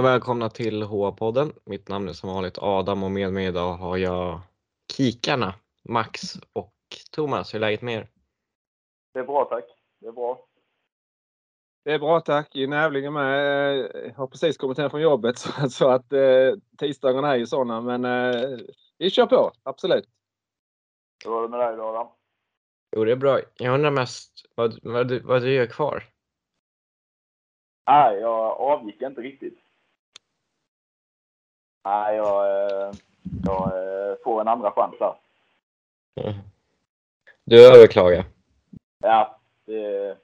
Och välkomna till HA-podden. Mitt namn är som vanligt Adam och med mig idag har jag kikarna Max och Thomas. Hur är läget med er? Det är bra tack. Det är bra. Det är bra tack. Nävlingen med. Jag har precis kommit hem från jobbet så, så att eh, tisdagarna är ju sådana. Men eh, vi kör på, absolut. Hur var det med dig då Adam? Jo, det är bra. Jag undrar mest vad, vad, du, vad du gör kvar? Nej, jag avgick inte riktigt. Nej, jag, eh, jag eh, får en andra chans där. Mm. Du överklagar? Ja, det,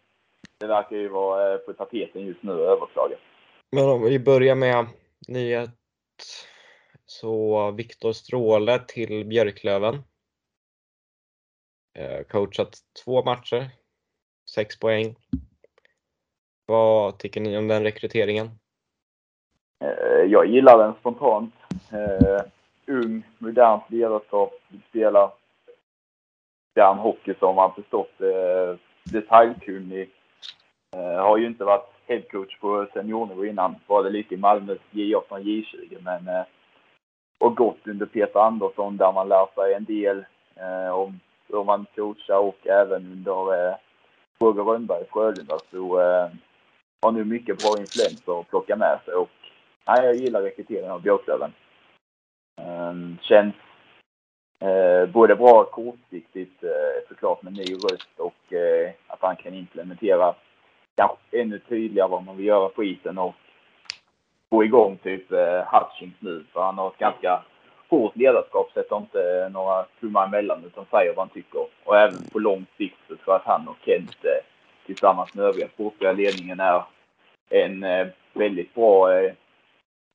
det verkar ju vara eh, på tapeten just nu att överklaga. Men om vi börjar med nyhet. Så Viktor Stråle till Björklöven. Coachat två matcher, sex poäng. Vad tycker ni om den rekryteringen? Eh, jag gillar den spontant. Eh, ung, modernt ledarskap, spelar den hockey som man förstått. Eh, detaljkunnig. Har ju inte varit headcoach på seniornivå innan. Var det lite i Malmö J18 och J20 men och gått under Peter Andersson där man lär sig en del om hur man coachar och även under Roger Rönnberg i Frölunda. Så har nu mycket bra influenser att plocka med sig och nej, jag gillar rekryteringen av Björklöven. Um, känns eh, både bra kortsiktigt eh, såklart med ny röst och eh, att han kan implementera kanske ännu tydligare vad man vill göra på isen och få igång typ eh, Hutchings nu för han har ett ganska hårt ledarskap, sätter inte några tummar emellan utan säger vad han tycker. Och även på lång sikt så tror jag att han och Kent eh, tillsammans med övriga sportliga ledningen är en eh, väldigt bra eh,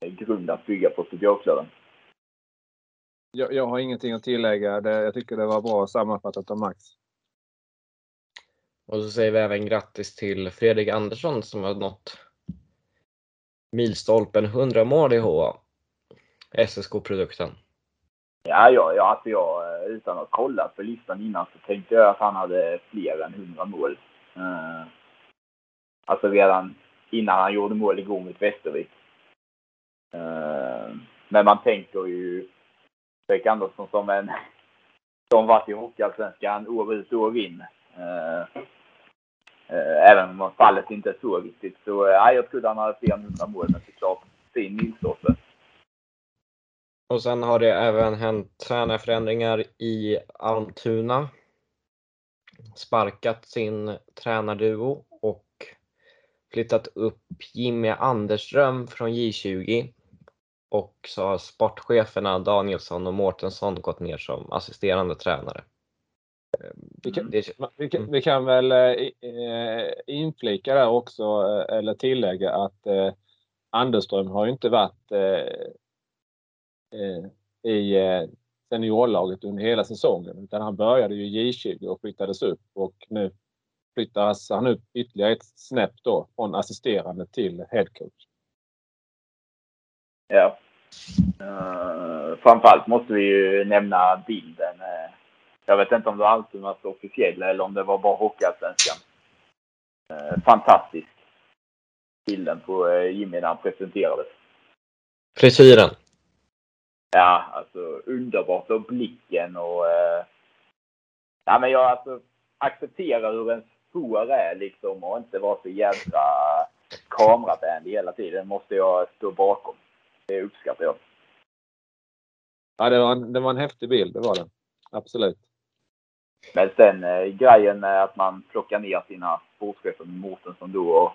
grund att bygga på för Björklöven. Jag, jag har ingenting att tillägga. Det, jag tycker det var bra sammanfattat av Max. Och så säger vi även grattis till Fredrik Andersson som har nått milstolpen 100 mål i HA. SSK-produkten. Ja, ja, ja alltså jag, utan att kolla på listan innan så tänkte jag att han hade fler än 100 mål. Uh, alltså redan innan han gjorde mål igår mot Västervik. Eh, men man tänker ju Fredrik Andersson som en som varit i Hockeyallsvenskan år ut och år in. Eh, eh, även om fallet inte är så viktigt. Så uh, jag trodde han hade fler än 100 mål, men såklart fin milstolpe. Och sen har det även hänt tränarförändringar i Almtuna. Sparkat sin tränarduo och flyttat upp Jimmy Anderström från J20 och så har sportcheferna Danielsson och Mårtensson gått ner som assisterande tränare. Vi kan, det, vi kan, vi kan väl eh, inflika där också eller tillägga att eh, Anderström har ju inte varit eh, i eh, seniorlaget under hela säsongen utan han började ju J20 och flyttades upp och nu flyttas han upp ytterligare ett snäpp då från assisterande till headcoach. Ja. Uh, framförallt måste vi ju nämna bilden. Uh, jag vet inte om det var Almtunas officiella eller om det var bara Hockeyallsvenskan. Uh, fantastisk. Bilden på uh, Jimmy när han presenterades. Frisyren? Ja, alltså underbart och blicken och... Uh, ja, men jag alltså accepterar hur en hår är liksom och inte vara så jävla kameravänlig hela tiden måste jag stå bakom. Det uppskattar jag. Ja, det var en, det var en häftig bild, det var det. Absolut. Men sen eh, grejen med att man plockar ner sina sportchefer med Mårtensson då och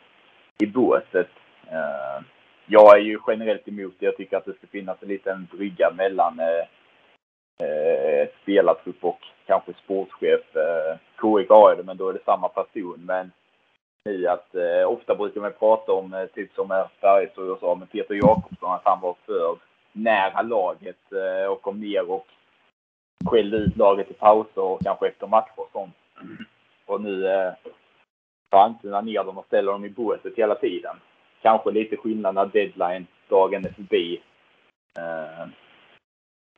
i båset. Eh, jag är ju generellt emot det. Jag tycker att det ska finnas en liten brygga mellan eh, eh, spelartrupp och kanske sportchef. Eh, KIK har det, men då är det samma person. Men i att eh, ofta brukar man prata om, eh, typ som Färjestad och så, med Peter Jakobsson, att han var för nära laget eh, och kom ner och skällde ut laget i pauser och kanske efter matcher och sånt. Och nu eh, tar Almtuna ner dem och ställer dem i båset hela tiden. Kanske lite skillnad när deadline-dagen är förbi. Eh,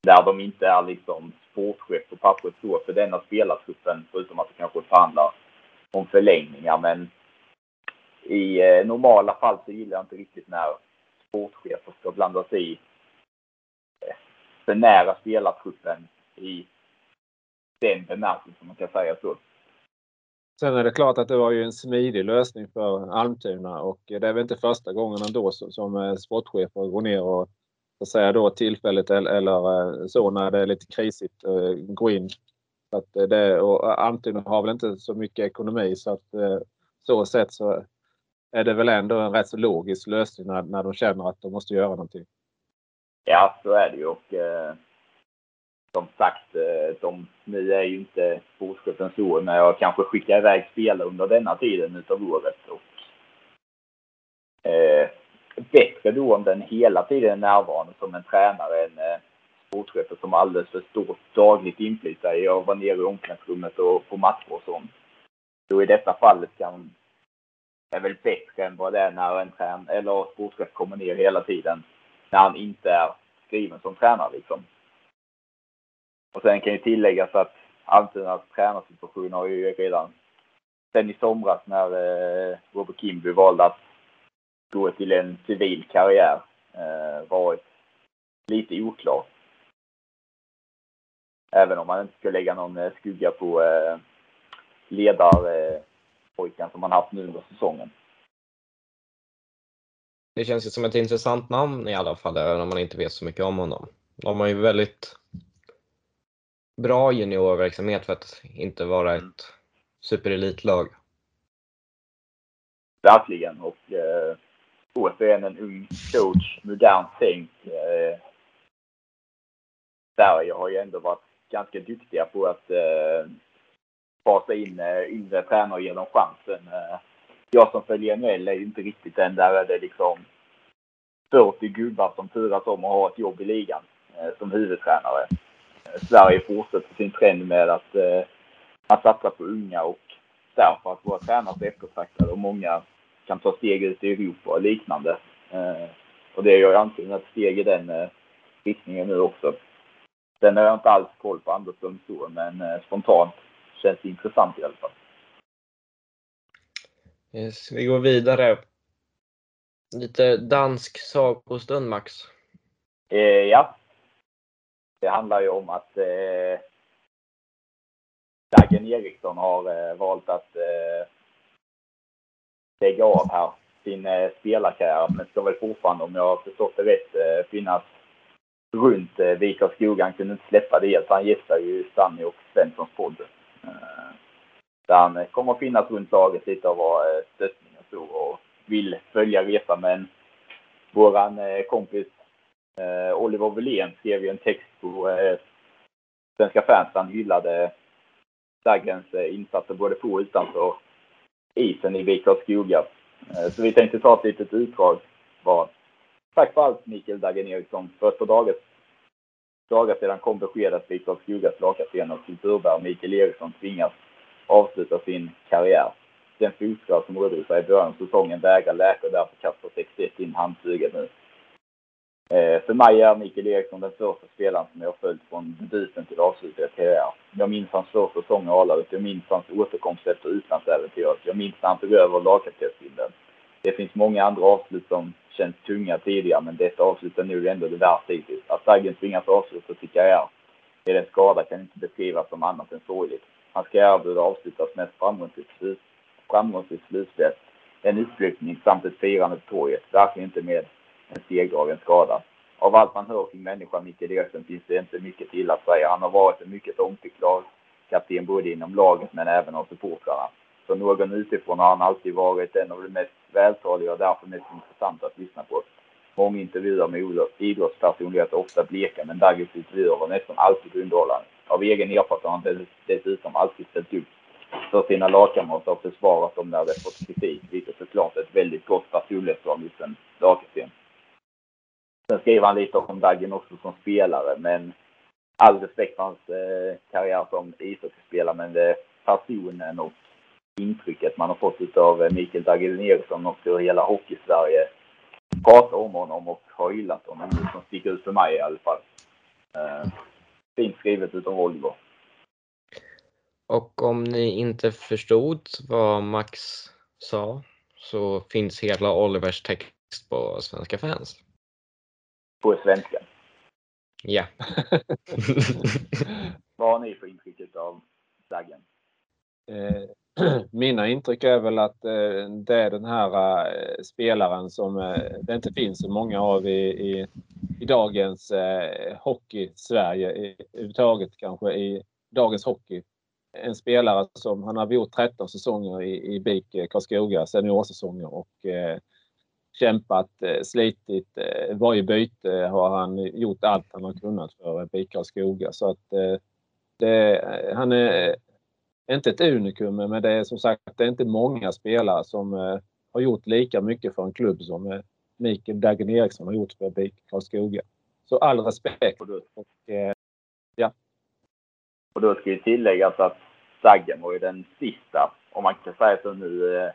där de inte är liksom sportchef på pappret så för denna spelartruppen, förutom att de kanske förhandlar om förlängningar. Men i eh, normala fall så gillar jag inte riktigt när sportchefer ska blanda sig i eh, för nära spelartruppen i den bemärkelsen, man kan säga så. Sen är det klart att det var ju en smidig lösning för Almtuna och det är väl inte första gången ändå som som eh, sportchefer går ner och så att säga då tillfälligt eller eh, så när det är lite krisigt eh, gå in. Så att det, och Almtuna har väl inte så mycket ekonomi så att så sett så är det väl ändå en rätt så logisk lösning när, när de känner att de måste göra någonting. Ja, så är det ju. Och, eh, som sagt, eh, de, nu är ju inte sportchefen år men jag kanske skickar iväg spelare under denna tiden utav året. Och, eh, bättre då om den hela tiden är närvarande som en tränare än eh, sportchefen som har alldeles för stort dagligt inflytande Jag var nere i omklädningsrummet och på matcher och sånt. Så i detta fallet kan är väl bättre än vad det är när en trän eller sportchef kommer ner hela tiden när han inte är skriven som tränare liksom. Och sen kan ju tilläggas att Almtunas tränarsituation har ju redan sen i somras när eh, Robert Kimby valde att gå till en civil karriär eh, varit lite oklar. Även om man inte ska lägga någon eh, skugga på eh, ledarpojken som man haft nu under säsongen. Det känns ju som ett intressant namn i alla fall, även om man inte vet så mycket om honom. De har ju väldigt bra juniorverksamhet för att inte vara ett superelitlag. Verkligen och eh, återigen en ung coach, modernt tänk. Eh, Sverige har ju ändå varit ganska duktiga på att eh, fasa in eh, yngre tränare och ge dem chansen. Eh, jag som följer NHL är ju inte riktigt den där är det liksom 40 gubbar som turas om att ha ett jobb i ligan eh, som huvudtränare. Sverige fortsätter sin trend med att man satsar på unga och därför att våra tränare är eftertraktade och många kan ta steg ut i Europa och liknande. Och det gör ju antingen ett steg i den riktningen nu också. Sen har jag inte alls koll på Andersson, så, men spontant känns intressant i alla fall. Yes, vi går vidare. Lite dansk sagostund Max. Eh, ja. Det handlar ju om att eh, Dagen Eriksson har eh, valt att eh, lägga av här sin eh, spelarkarriär. Men ska väl fortfarande, om jag har förstått det rätt, eh, finnas runt eh, Vik av Skoga. Han kunde inte släppa det helt. Han gästar ju Stanny och Svenssons podd. Eh, Där han kommer att finnas runt laget lite och vara eh, stöttning och så och vill följa resan. Men våran eh, kompis Oliver Wilén skrev ju en text på Svenska fans han hyllade Daggens insatser både på och utanför isen i Vik Skoga. Så vi tänkte ta ett litet utdrag. Tack för allt Mikael Dagen Eriksson. För ett dagens dagar, sedan kom beskedet att Viktor Skuggas lagkapten och kulturbärare Mikael Eriksson tvingas avsluta sin karriär. Den fotskada som rörde sig i början av säsongen vägrar läka och därför kastar 61 in handsuget nu. Eh, för mig är Mikael Eriksson den första spelaren som jag har följt från debuten till avslutad karriär. Jag minns hans första säsong i A-laget. Jag minns hans återkomst efter utlandsäventyret. Jag minns när han tog över lagkaptensbilden. Det finns många andra avslut som känns tunga tidigare, men detta avslut är nu ändå det värsta hittills. Att Daggen tvingas avsluta sin karriär med en skada kan inte beskrivas som annat än sorgligt. Hans karriär borde avslutas med ett framgångsrikt, slut, framgångsrikt slutspel, en utflyttning samt ett firande på torget. Verkligen inte med en segdragen skada. Av allt man hör kring människan Mikael Eriksson finns det inte mycket till att säga. Han har varit en mycket omtyckt lagkapten, både inom laget men även av supportrarna. Som någon utifrån har han alltid varit en av de mest vältaliga och därför mest intressanta att lyssna på. Många intervjuer med idrottspersonligheter ofta bleka men Dagges intervjuer var nästan alltid underhållande. Av egen erfarenhet har han dessutom alltid ställt upp för sina lagkamrater och försvarat dem när de fått kritik, vilket såklart är ett väldigt gott personlighetsdrag hos en lagkapten. Sen skriver han lite om Daggen också som spelare, men all respekt för hans eh, karriär som ishockeyspelare, men det är personen och intrycket man har fått av eh, Mikael Daggen Eriksson och hur hela Hockeysverige pratar om honom och har hyllat honom, som sticker ut för mig i alla fall. Eh, fint skrivet utav Oliver. Och om ni inte förstod vad Max sa så finns hela Olivers text på svenska fans. På svenska. Ja. Vad har ni för intryck av Daggen? Eh, mina intryck är väl att eh, det är den här eh, spelaren som eh, det inte finns så många av i, i, i dagens hockey-Sverige överhuvudtaget kanske i dagens hockey. En spelare som han har gjort 13 säsonger i, i BIK Karlskoga, seniorsäsonger och eh, kämpat, slitit. Varje byte har han gjort allt han har kunnat för BIK Karlskoga. Så att det, han är inte ett unikum, men det är som sagt det är inte många spelare som har gjort lika mycket för en klubb som Mikael Dagen Eriksson har gjort för BIK Karlskoga. Så all respekt. Och, ja. Och då ska ju tilläggas att Daggen var ju den sista, om man kan säga så nu,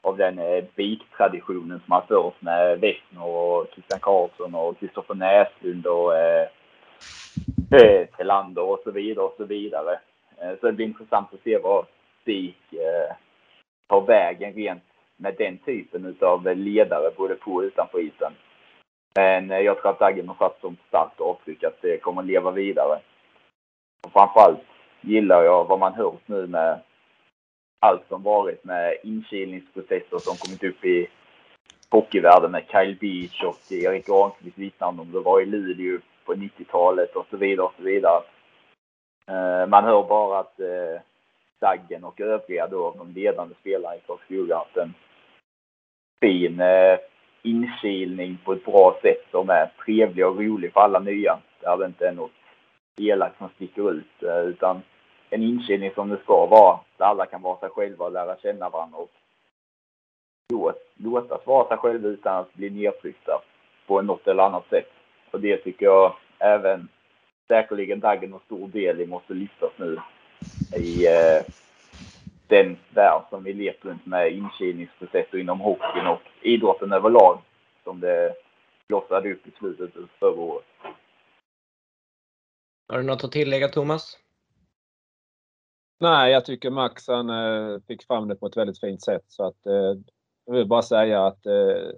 av den eh, BIK-traditionen som har förts med Wessner och Christian Karlsson och Kristoffer Näslund och eh, eh, Telander och så vidare och så vidare. Eh, så det blir intressant att se vad Stig eh, tar vägen rent med den typen av ledare både på och utanför isen. Men eh, jag tror att Daggen har satt som starkt avtryck att det kommer att leva vidare. Och framförallt gillar jag vad man hört nu med allt som varit med inkilningsprocesser som kommit upp i hockeyvärlden med Kyle Beach och Erik Granqvist vittnade om det var i Luleå på 90-talet och så vidare och så vidare. Eh, man hör bara att eh, och övriga då, de ledande spelarna i Karlskoga, haft en fin eh, inkilning på ett bra sätt som är trevlig och rolig för alla nya. Där det inte är något elakt som sticker ut eh, utan en inkilning som det ska vara, där alla kan vara sig själva och lära känna varandra och låtas vara sig själva utan att bli nedtryckta på något eller annat sätt. Och det tycker jag även säkerligen Daggen och stor del i måste lyftas nu i eh, den värld som vi lever runt med inkilningsprocesser inom hockeyn och idrotten överlag som det blossade upp i slutet av förra året. Har du något att tillägga Thomas? Nej, jag tycker Max han eh, fick fram det på ett väldigt fint sätt. Så att, eh, jag vill bara säga att eh,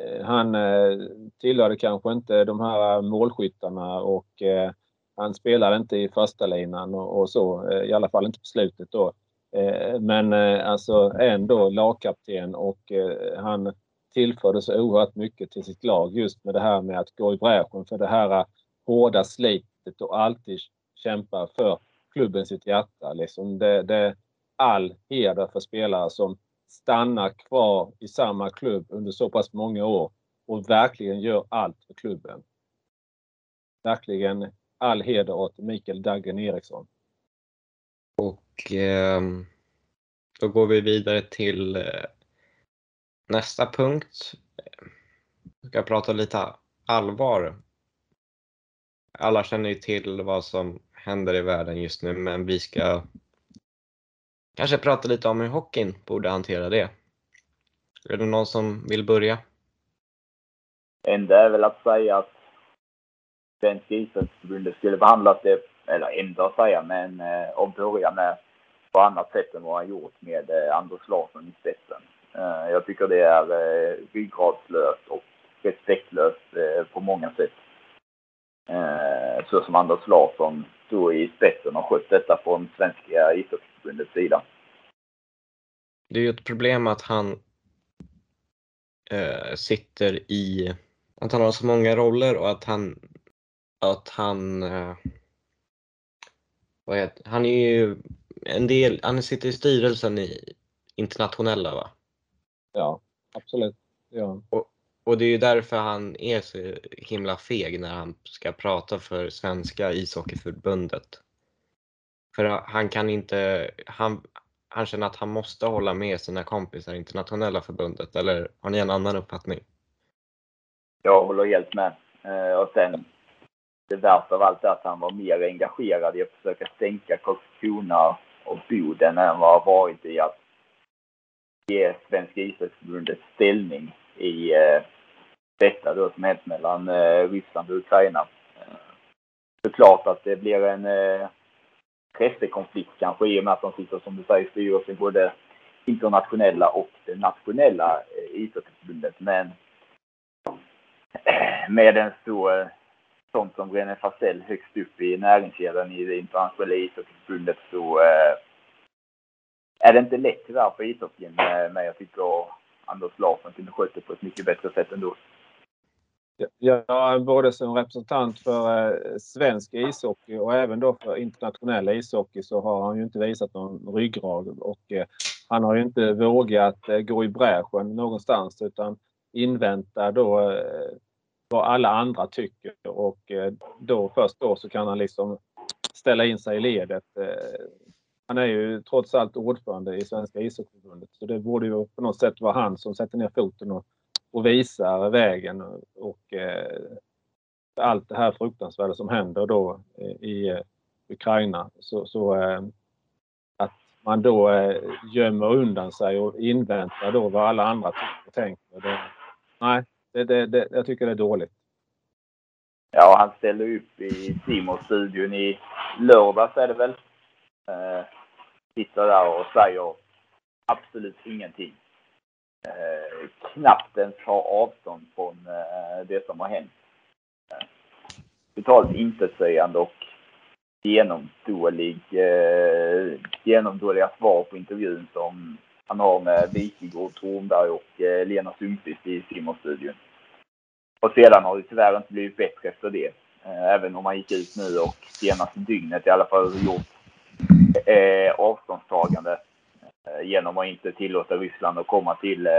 eh han eh, tillhörde kanske inte de här målskyttarna och eh, han spelar inte i första linan och, och så, eh, i alla fall inte på slutet då. Eh, men eh, alltså ändå lagkapten och han tillförde så oerhört mycket till sitt lag just med det här med att gå i bräschen för det här hårda slitet och alltid kämpa för klubben sitt hjärta. Liksom det, det är all heder för spelare som stannar kvar i samma klubb under så pass många år och verkligen gör allt för klubben. Verkligen all heder åt Mikael Daggen Eriksson. Och eh, då går vi vidare till eh, nästa punkt. Vi ska prata lite allvar. Alla känner ju till vad som händer i världen just nu, men vi ska kanske prata lite om hur hockeyn borde hantera det. Är det någon som vill börja? Enda är väl att säga att Svenska ishockeyförbundet skulle behandlat det, eller ändå säga, men eh, och börja med på annat sätt än vad han gjort med eh, Anders Larsson i spetsen. Eh, jag tycker det är eh, ryggradslöst och respektlöst eh, på många sätt. Eh, så som Anders Larsson stod i spetsen och skött detta från Svenska ishockeyförbundets sida. Det är ju ett problem att han eh, sitter i, att han har så många roller och att han, att han, eh, vad heter, han är ju en del, han sitter i styrelsen i internationella va? Ja, absolut. Ja. Och, och det är ju därför han är så himla feg när han ska prata för Svenska ishockeyförbundet. För han kan inte, han, han känner att han måste hålla med sina kompisar i internationella förbundet, eller har ni en annan uppfattning? Jag håller helt med. Eh, och sen, det värsta av allt är att han var mer engagerad i att försöka sänka Karlskrona och Boden än vad han varit i att ge Svenska ishockeyförbundet ställning i eh, detta då som hänt mellan eh, Ryssland och Ukraina. Eh, såklart att det blir en eh, intressekonflikt kanske i och med att de sitter som du säger i styrelsen både internationella och det nationella eh, ishockeyförbundet. Men eh, med en stor eh, sånt som René Fasell högst upp i näringskedjan i det internationella ishockeyförbundet så eh, är det inte lätt tyvärr för ishockeyn. Eh, Men jag tycker Anders Larsson kunde sköta det på ett mycket bättre sätt ändå. Ja, både som representant för eh, svensk ishockey och även då för internationell ishockey så har han ju inte visat någon ryggrad och eh, han har ju inte vågat gå i bräschen någonstans utan inväntar då vad alla andra tycker och eh, då först då så kan han liksom ställa in sig i ledet. Eh, han är ju trots allt ordförande i Svenska ishockeyförbundet så det borde ju på något sätt vara han som sätter ner foten och och visar vägen och och allt det här fruktansvärda som händer då i Ukraina. Så, så att man då gömmer undan sig och inväntar då vad alla andra tycker och tänker. Det, nej, det, det, det, jag tycker det är dåligt. Ja, han ställde upp i Simon-studion i lördags är det väl. Eh, sitter där och säger absolut ingenting eh, knappt ens har avstånd från eh, det som har hänt. Eh, totalt intetsägande och genomdålig, eh, genomdåliga svar på intervjun som han har med Wikegård, Thornberg och eh, Lena Sundqvist i Simon-studion. Och sedan har det tyvärr inte blivit bättre efter det. Eh, även om man gick ut nu och senaste dygnet i alla fall gjort eh, avståndstagande Eh, genom att inte tillåta Ryssland att komma till eh,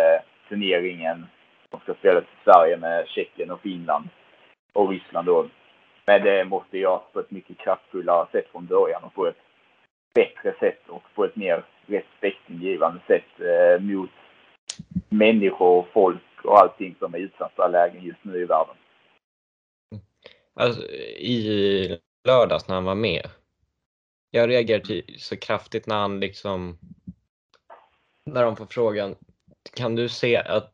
turneringen som ska spelas i Sverige med Tjeckien och Finland och Ryssland då. Men det måste göras på ett mycket kraftfullare sätt från början och på ett bättre sätt och på ett mer respektingivande sätt eh, mot människor och folk och allting som är utsatta lägen just nu i världen. Mm. Alltså, I lördags när han var med. Jag reagerade så kraftigt när han liksom när de får frågan, kan du se att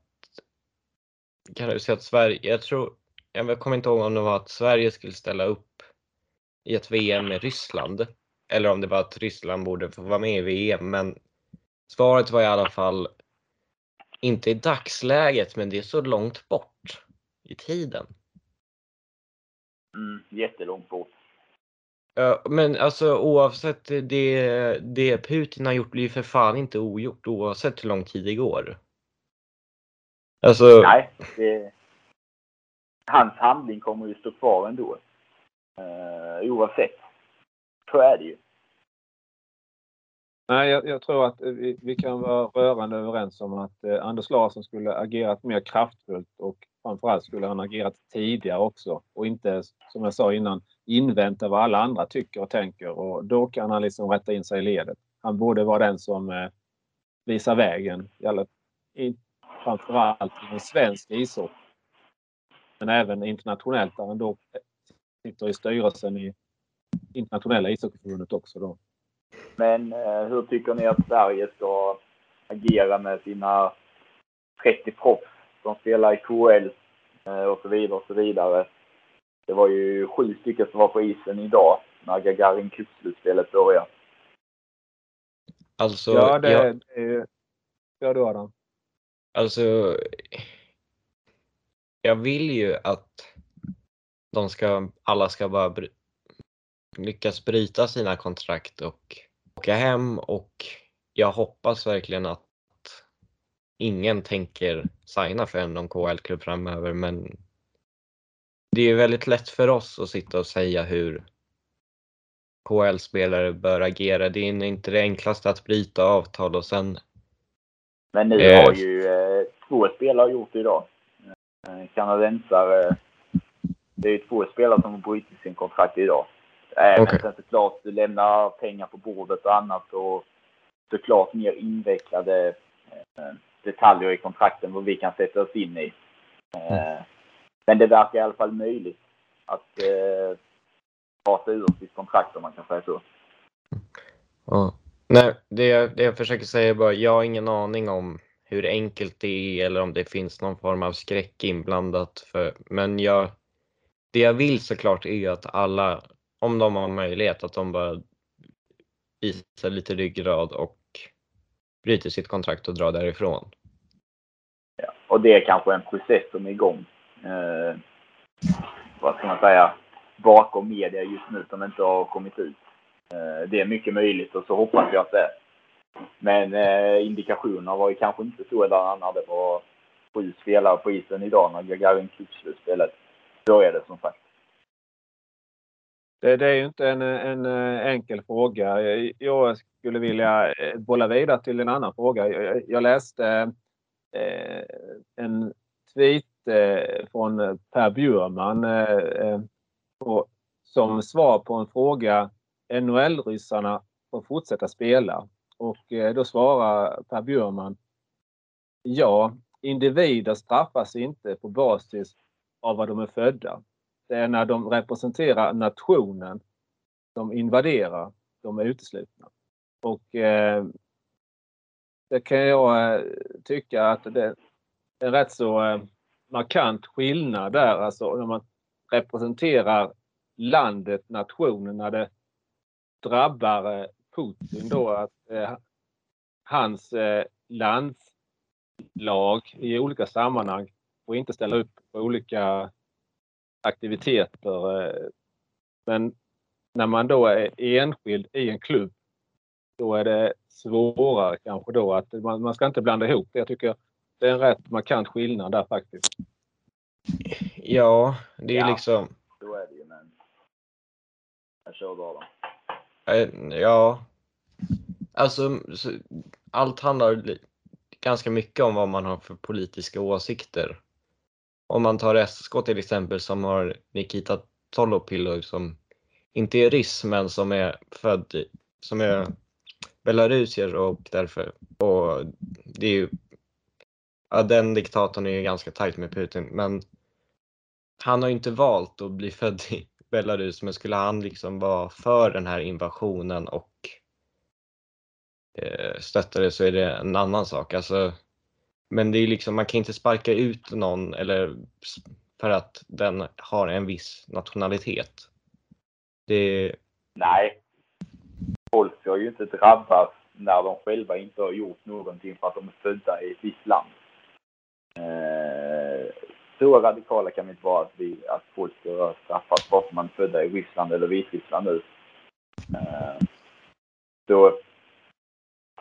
kan du se att Sverige, jag tror, jag kommer inte ihåg om det var att Sverige skulle ställa upp i ett VM med Ryssland eller om det var att Ryssland borde få vara med i VM, men svaret var i alla fall inte i dagsläget, men det är så långt bort i tiden. Mm, jättelångt bort. Men alltså oavsett det, det Putin har gjort blir ju för fan inte ogjort oavsett hur lång tid det går. Alltså... Nej, det... hans handling kommer ju stå kvar ändå. Uh, oavsett. Så är det ju. Nej, jag, jag tror att eh, vi, vi, kan vara rörande överens om att eh, Anders Larsson skulle agerat mer kraftfullt och framförallt skulle han agerat tidigare också och inte som jag sa innan invänta vad alla andra tycker och tänker och då kan han liksom rätta in sig i ledet. Han borde vara den som eh, visar vägen. I alla, i, framförallt inom svensk ishockey. Men även internationellt där han då eh, sitter i styrelsen i internationella ishockeyförbundet också. Då. Men eh, hur tycker ni att Sverige ska agera med sina 30 proffs som spelar i KL eh, och så vidare och så vidare? Det var ju sju stycken som var på isen idag när Gagarin Cup-slutspelet började. Alltså, ja, det, jag, det är Ja, du Adam. Alltså, jag vill ju att de ska, alla ska bara bry, lyckas bryta sina kontrakt och åka hem och jag hoppas verkligen att ingen tänker signa för en KL-klubb framöver men det är väldigt lätt för oss att sitta och säga hur KL-spelare bör agera. Det är inte det enklaste att bryta avtal och sen... Men nu eh, har ju eh, två spelare gjort det idag. Eh, kanadensare. Det är två spelare som har brutit sin kontrakt idag. Även okay. sen såklart du lämnar pengar på bordet och annat och såklart mer invecklade eh, detaljer i kontrakten vad vi kan sätta oss in i. Mm. Men det verkar i alla fall möjligt att eh, ta sig ur sitt kontrakt om man kan säga så. Ja. Nej, det, det jag försöker säga är bara, jag har ingen aning om hur enkelt det är eller om det finns någon form av skräck inblandat. För, men jag, det jag vill såklart är att alla, om de har möjlighet, att de bara visar lite ryggrad och bryter sitt kontrakt och drar därifrån. Ja, och det är kanske en process som är igång eh, vad ska man säga, bakom media just nu som inte har kommit ut. Eh, det är mycket möjligt och så hoppas jag att det är. Men eh, indikationerna var ju kanske inte sådana när det var sju spelare på isen idag när Gagarin slutspelet började som sagt. Det, det, är ju inte en, en, eh, enkel fråga. Jag skulle vilja eh, bolla vidare till en annan fråga. Jag, jag läste eh, en tweet eh, från Per Bjurman eh, eh på, som svar på en fråga. NHL-ryssarna får fortsätta spela. Och eh, då svarar Per Bjurman. Ja, individer straffas inte på basis av vad de är födda. Det är när de representerar nationen de invaderar, de är uteslutna. Och eh, det kan jag eh, tycka att det är en rätt så eh, markant skillnad där, alltså när man representerar landet, nationen, när det drabbar eh, Putin då att eh, hans eh, landslag i olika sammanhang och inte ställa upp på olika aktiviteter. Eh, men när man då är enskild i en klubb, då är det svårare kanske då att man, man ska inte blanda ihop det. Jag tycker det är en rätt markant skillnad där faktiskt. Ja, det är Ja. liksom... Så är det ju, men jag kör bara. Eh, Ja. Alltså, så, allt handlar ganska mycket om vad man har för politiska åsikter. Om man tar SSK till exempel som har Nikita Tolopilo som inte är ryss men som är född, i- som är belarusier och därför, och det är ju, ja den diktatorn är ju ganska tajt med Putin men han har ju inte valt att bli född i Belarus men skulle han liksom vara för den här invasionen och eh, stötta det så är det en annan sak. Alltså, men det är liksom, man kan inte sparka ut någon eller för att den har en viss nationalitet. Det, Nej. Folk ska ju inte drabbas när de själva inte har gjort någonting för att de är födda i ett visst land. Eh, så radikala kan vi inte vara att, vi, att folk ska straffas bara för att man är födda i Ryssland eller Vitryssland nu. Eh,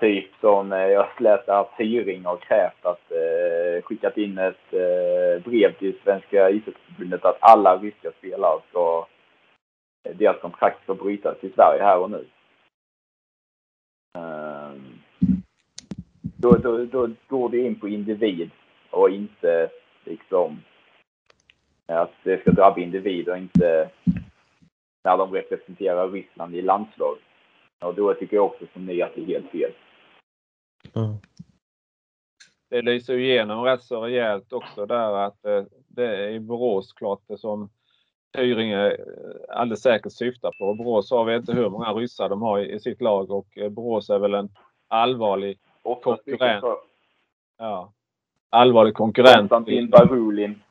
typ som eh, jag läste att Tyring har krävt att eh, skickat in ett eh, brev till Svenska ishockeyförbundet att alla ryska spelare ska eh, deras kontrakt ska brytas i Sverige här och nu. Um, Då, då, då går det in på individ och inte liksom att det ska drabba individ och inte när de representerar Ryssland i landslag. Och då tycker jag också som ni att det är helt fel. Det lyser ju igenom rätt så rejält också där att eh, det är i Borås klart det som Tyringe eh, alldeles säkert syftar på. Borås har vi inte hur många ryssar de har i, sitt lag och eh, Borås är väl en allvarlig, Konkurrent. ja, allvarlig konkurrent. Konstantin Barulin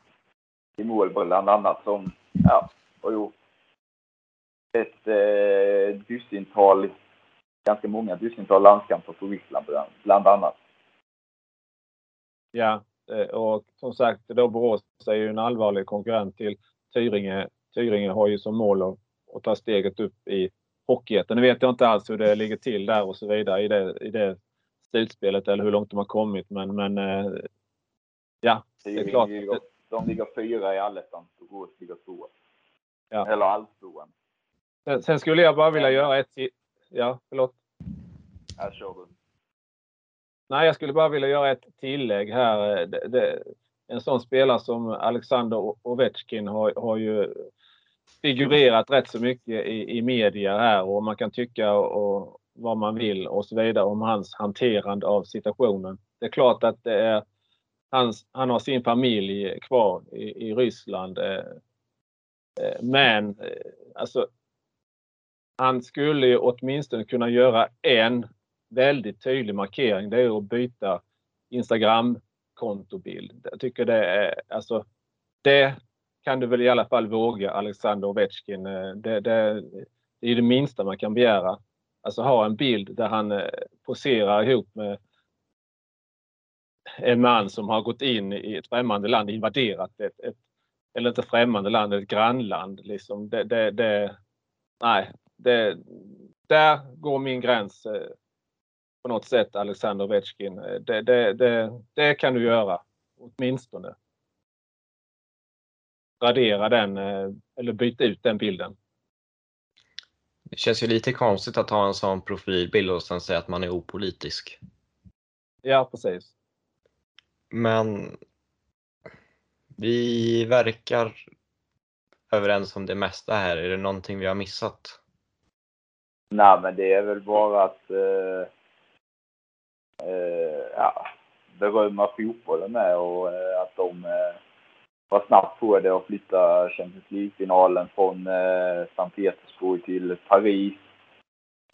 i mål bland annat som ja, har gjort ett eh, dussintal, ganska många dussintal landskamper för Ryssland bland- bland annat. Ja, eh, och som sagt då Borås är ju en allvarlig konkurrent till Tyringe. Tyringe har ju som mål att, att ta steget upp i Hockeyettan. Nu vet jag inte alls hur det ligger till där och så vidare i det, i det slutspelet eller hur långt de har kommit. Men, men eh, ja, det är klart. de ligger fyra i allettan och Borås ligger tvåa. Ja. Eller alltvåan. Sen, skulle jag bara vilja göra ett. Ja, förlåt. Här kör du. Nej, jag skulle bara vilja göra ett tillägg här. Det, det, en sån spelare som Alexander Ovechkin har, har ju figurerat rätt så mycket i, i media här och man kan tycka och, vad man vill och så vidare om hans hanterande av situationen. Det är klart att det är hans, han har sin familj kvar i, i Ryssland. eh, eh, Men eh, alltså han skulle ju åtminstone kunna göra en väldigt tydlig markering. Det är att byta Instagram-kontobild. Jag tycker det är alltså det kan du väl i alla fall våga Alexander Ovechkin. Eh, det, det, det är det minsta man kan begära. Alltså ha en bild där han eh, poserar ihop med en man som har gått in i ett främmande land, invaderat ett, ett eller inte främmande land, ett grannland. Liksom. Det, det, det, nej, det, där går min gräns eh, på något sätt, Alexander Ovechkin. Det, det, det, det kan du göra, åtminstone. Radera den eh, eller byta ut den bilden. Det känns ju lite konstigt att ha en sån profilbild och sen säga att man är opolitisk. Ja, precis. Men vi verkar överens om det mesta här. Är det någonting vi har missat? Nej, men det är väl bara att eh, eh, ja, berömma fotbollen med och eh, att de eh, var snabbt på det och flytta Champions League-finalen från eh, Sankt Petersburg till Paris.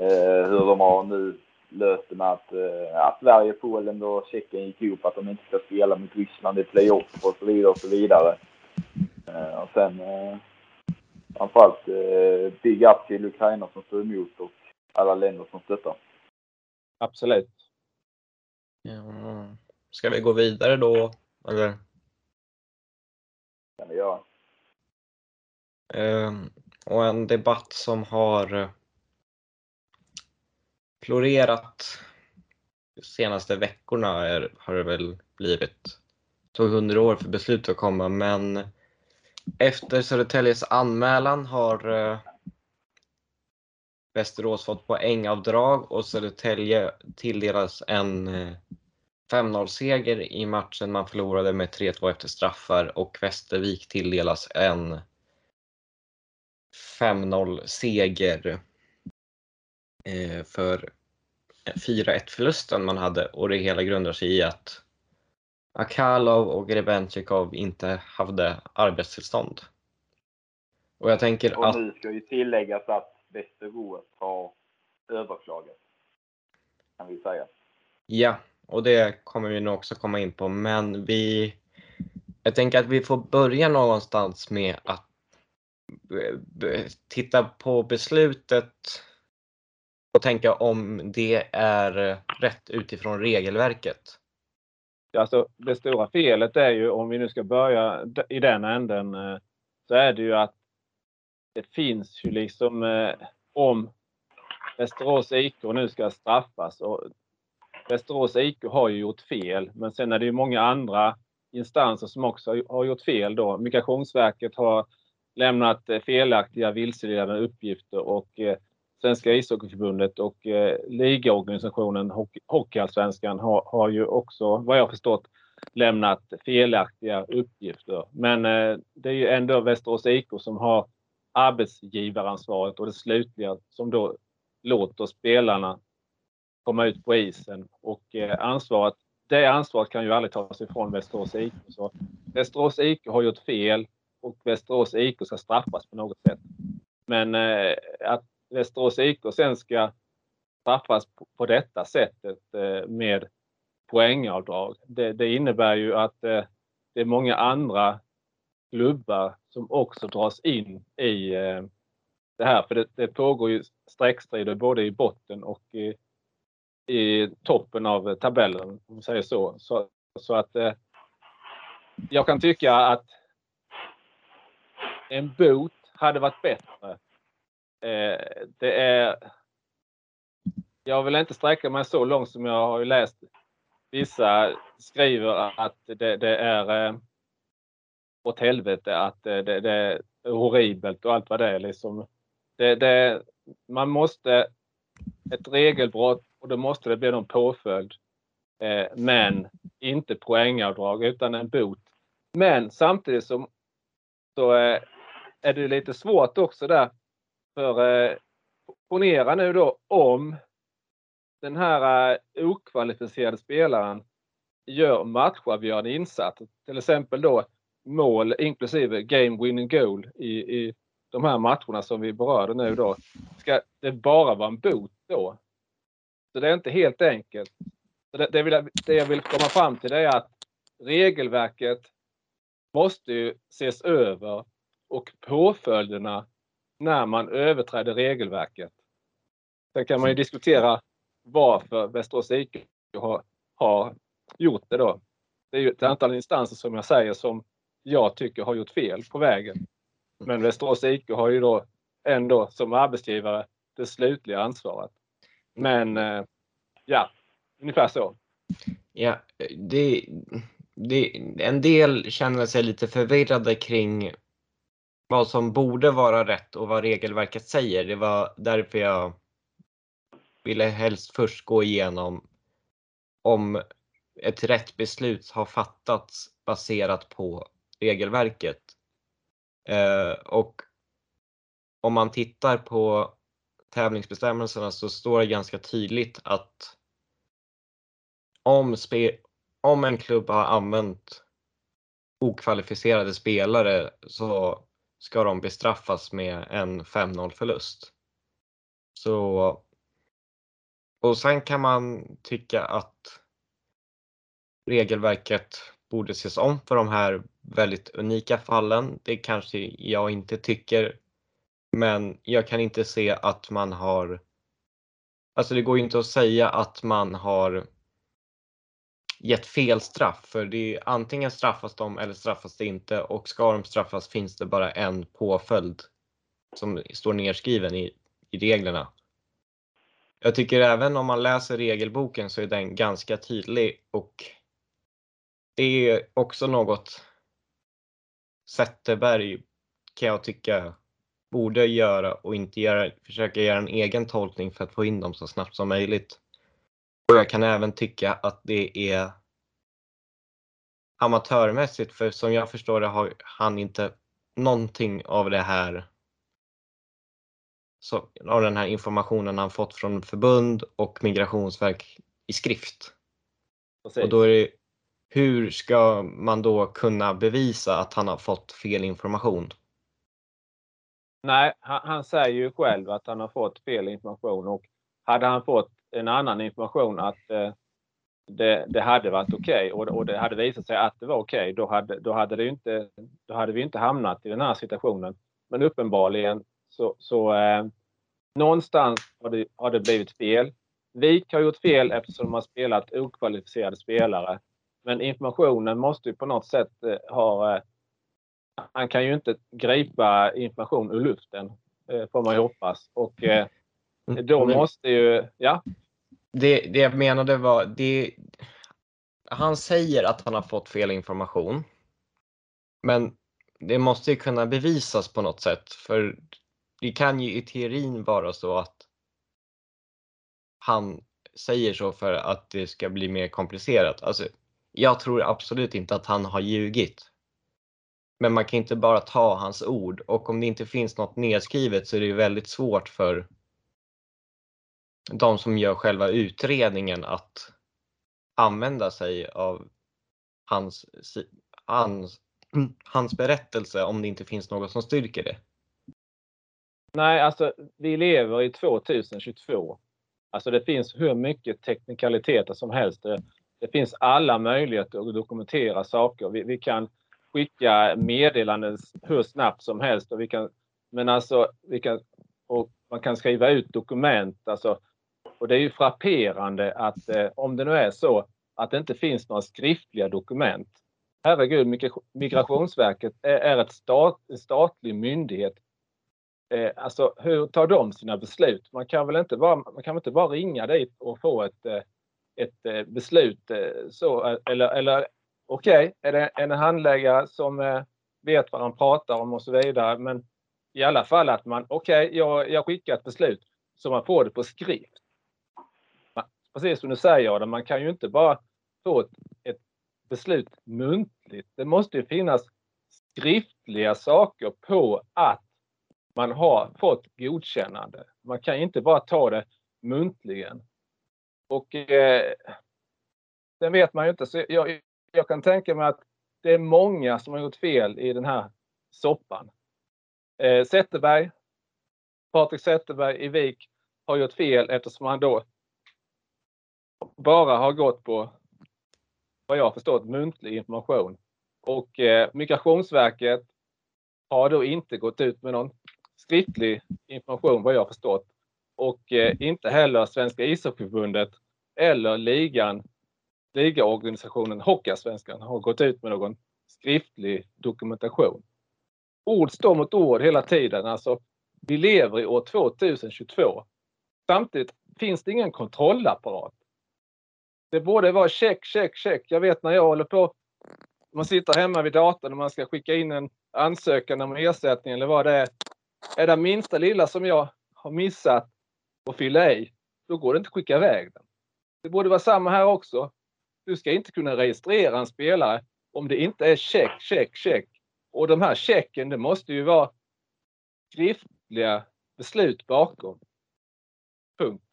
Eh, hur de har nu löst det med att, eh, att Sverige, Polen och Tjeckien gick ihop att de inte ska spela mot Ryssland i playoff och så vidare och så vidare. Eh, och sen eh, framförallt eh, big up till Ukraina som står emot och alla länder som stöttar. Absolut. Ja. Ska vi gå vidare då? Eller? kan vi göra. Ehm, och en debatt som har eh, florerat de senaste veckorna är, har det väl blivit. Det tog hundra år för beslutet att komma men efter Södertäljes anmälan har eh, Västerås fått poängavdrag och Södertälje tilldelas en eh, 5-0-seger i matchen. Man förlorade med 3-2 efter straffar och Västervik tilldelas en 5-0-seger eh, för eh, 4-1-förlusten man hade. Och det hela grundar sig i att Akalov och Grebenchikov inte hade arbetstillstånd. Och jag tänker Och att... nu ska ju tilläggas att Västerås har överklagat. Kan vi säga. Ja, och det kommer vi nog också komma in på, men vi... Jag tänker att vi får börja någonstans med att titta på beslutet och tänka om det är rätt utifrån regelverket. Alltså, det stora felet är ju, om vi nu ska börja i den änden, eh, så är det ju att det finns ju liksom eh, om Västerås IK nu ska straffas och Västerås IK har ju gjort fel, men sen är det ju många andra instanser som också har- gjort fel då. Migrationsverket har lämnat eh, felaktiga vilseledande uppgifter och Svenska ishockeyförbundet och eh, ligaorganisationen Hockey- Hockeyallsvenskan har, har ju också, vad jag förstått, lämnat felaktiga uppgifter. Men eh, det är ju ändå Västerås IK som har arbetsgivaransvaret och det slutliga som då låter spelarna komma ut på isen och eh, ansvaret, det ansvaret kan ju aldrig tas ifrån Västerås IK. Så Västerås IK har gjort fel och Västerås IK ska straffas på något sätt. Men eh, att Västerås IK sen ska straffas på, på detta sättet eh, med poängavdrag. Det, det innebär ju att eh, det är många andra klubbar som också dras in i eh, det här. För det, det pågår ju streckstrider både i botten och i, i toppen av tabellen, om man säger så. Så, så att eh, jag kan tycka att en bot hade varit bättre. Eh, det är... Jag vill inte sträcka mig så långt som jag har läst. Vissa skriver att det, det är eh, åt helvete, att det, det, det är horribelt och allt vad det är. Liksom. Det, det, man måste ett regelbrott och då måste det bli någon påföljd. Eh, men inte poängavdrag utan en bot. Men samtidigt som så eh, är det lite svårt också där. För eh, ponera nu då om den här eh, okvalificerade spelaren gör matchavgörande insats. Till exempel då mål inklusive game winning goal i, i de här matcherna som vi berörde nu då. Ska det bara vara en bot då? Så det är inte helt enkelt. Så det, det, vill jag, det jag vill komma fram till det är att regelverket måste ju ses över och påföljderna när man överträder regelverket. Sen kan man ju diskutera varför Västerås IK har, har gjort det då. Det är ju ett antal instanser som jag säger som jag tycker har gjort fel på vägen. Men Västerås IK har ju då ändå som arbetsgivare det slutliga ansvaret. Men eh, ja, ungefär så. Ja, det, det, en del känner sig lite förvirrade kring vad som borde vara rätt och vad regelverket säger. Det var därför jag ville helst först gå igenom om ett rätt beslut har fattats baserat på regelverket. Eh, och om man tittar på tävlingsbestämmelserna så står det ganska tydligt att om, spe, om en klubb har använt okvalificerade spelare så ska de bestraffas med en 5-0 förlust. Så och sen kan man tycka att regelverket borde ses om för de här väldigt unika fallen. Det kanske jag inte tycker. Men jag kan inte se att man har Alltså det går ju inte att säga att man har gett fel straff för det är antingen straffas de eller straffas det inte och ska de straffas finns det bara en påföljd som står nedskriven i, i reglerna. Jag tycker även om man läser regelboken så är den ganska tydlig och det är också något Zetterberg kan jag tycka borde göra och inte göra, försöka göra en egen tolkning för att få in dem så snabbt som möjligt. Och jag kan även tycka att det är amatörmässigt för som jag förstår det har han inte någonting av det här så, av den här informationen han fått från förbund och migrationsverk i skrift. Precis. Och då är det, hur ska man då kunna bevisa att han har fått fel information? Nej, han, han säger ju själv att han har fått fel information och hade han fått en annan information att eh, det, det, hade varit okej okay, och, och, det hade visat sig att det var okej, okay, då, hade, då, hade inte, då hade vi inte hamnat i den här situationen. Men uppenbarligen så, så eh, någonstans har det, har det blivit fel. Vik har gjort fel eftersom de har spelat okvalificerade spelare. Men informationen måste ju på något sätt eh, ha... Eh, han kan ju inte gripa information ur luften, eh, får man ju hoppas. Och mm. då måste ju... Ja? Det, det jag menade var, det, han säger att han har fått fel information. Men det måste ju kunna bevisas på något sätt för det kan ju i teorin vara så att han säger så för att det ska bli mer komplicerat. Alltså, jag tror absolut inte att han har ljugit. Men man kan inte bara ta hans ord och om det inte finns något nedskrivet så är det väldigt svårt för de som gör själva utredningen att använda sig av hans, hans, hans berättelse om det inte finns något som styrker det. Nej, alltså vi lever i 2022. Alltså det finns hur mycket teknikaliteter som helst. Det, det finns alla möjligheter att dokumentera saker. Vi, vi, kan skicka meddelanden hur snabbt som helst och vi kan, men alltså, vi kan, och man kan skriva ut dokument. Alltså, och det är ju frapperande att eh, om det nu är så att det inte finns några skriftliga dokument. Herregud, Migrationsverket är, är ett stat, en statlig myndighet Eh, alltså hur tar de sina beslut? Man kan väl inte bara, man kan inte bara ringa dit och få ett, eh, ett eh, beslut eh, så eller, eller okej, okay, är det en handläggare som vet vad han pratar om och så vidare. Men i alla fall att man, okej, okay, jag, jag skickar ett beslut så man får det på skrift. Precis som du säger Adam, man kan ju inte bara få ett, ett beslut muntligt. Det måste ju finnas skriftliga saker på att man har fått godkännande. Man kan inte bara ta det muntligen. Och eh, sen vet man ju inte. Så jag, jag kan tänka mig att det är många som har gjort fel i den här soppan. Eh, Zetterberg, Patrik Zetterberg i Vik har gjort fel eftersom han då bara har gått på, vad jag har förstått, muntlig information. Och eh, Migrationsverket har då inte gått ut med någon skriftlig information vad jag förstått. Och eh, inte heller Svenska ishockeyförbundet eller ligan, ligaorganisationen Hockeyallsvenskan har gått ut med någon skriftlig dokumentation. Ord står mot ord hela tiden. Alltså, vi lever i år 2022. Samtidigt finns det ingen kontrollapparat. Det borde vara check, check, check. Jag vet när jag håller på. Man sitter hemma vid datorn och man ska skicka in en ansökan om ersättning eller vad det är. Är det minsta lilla som jag har missat att fylla i, då går det inte att skicka iväg den. Det borde vara samma här också. Du ska inte kunna registrera en spelare om det inte är check, check, check. Och de här checken, det måste ju vara skriftliga beslut bakom. Punkt.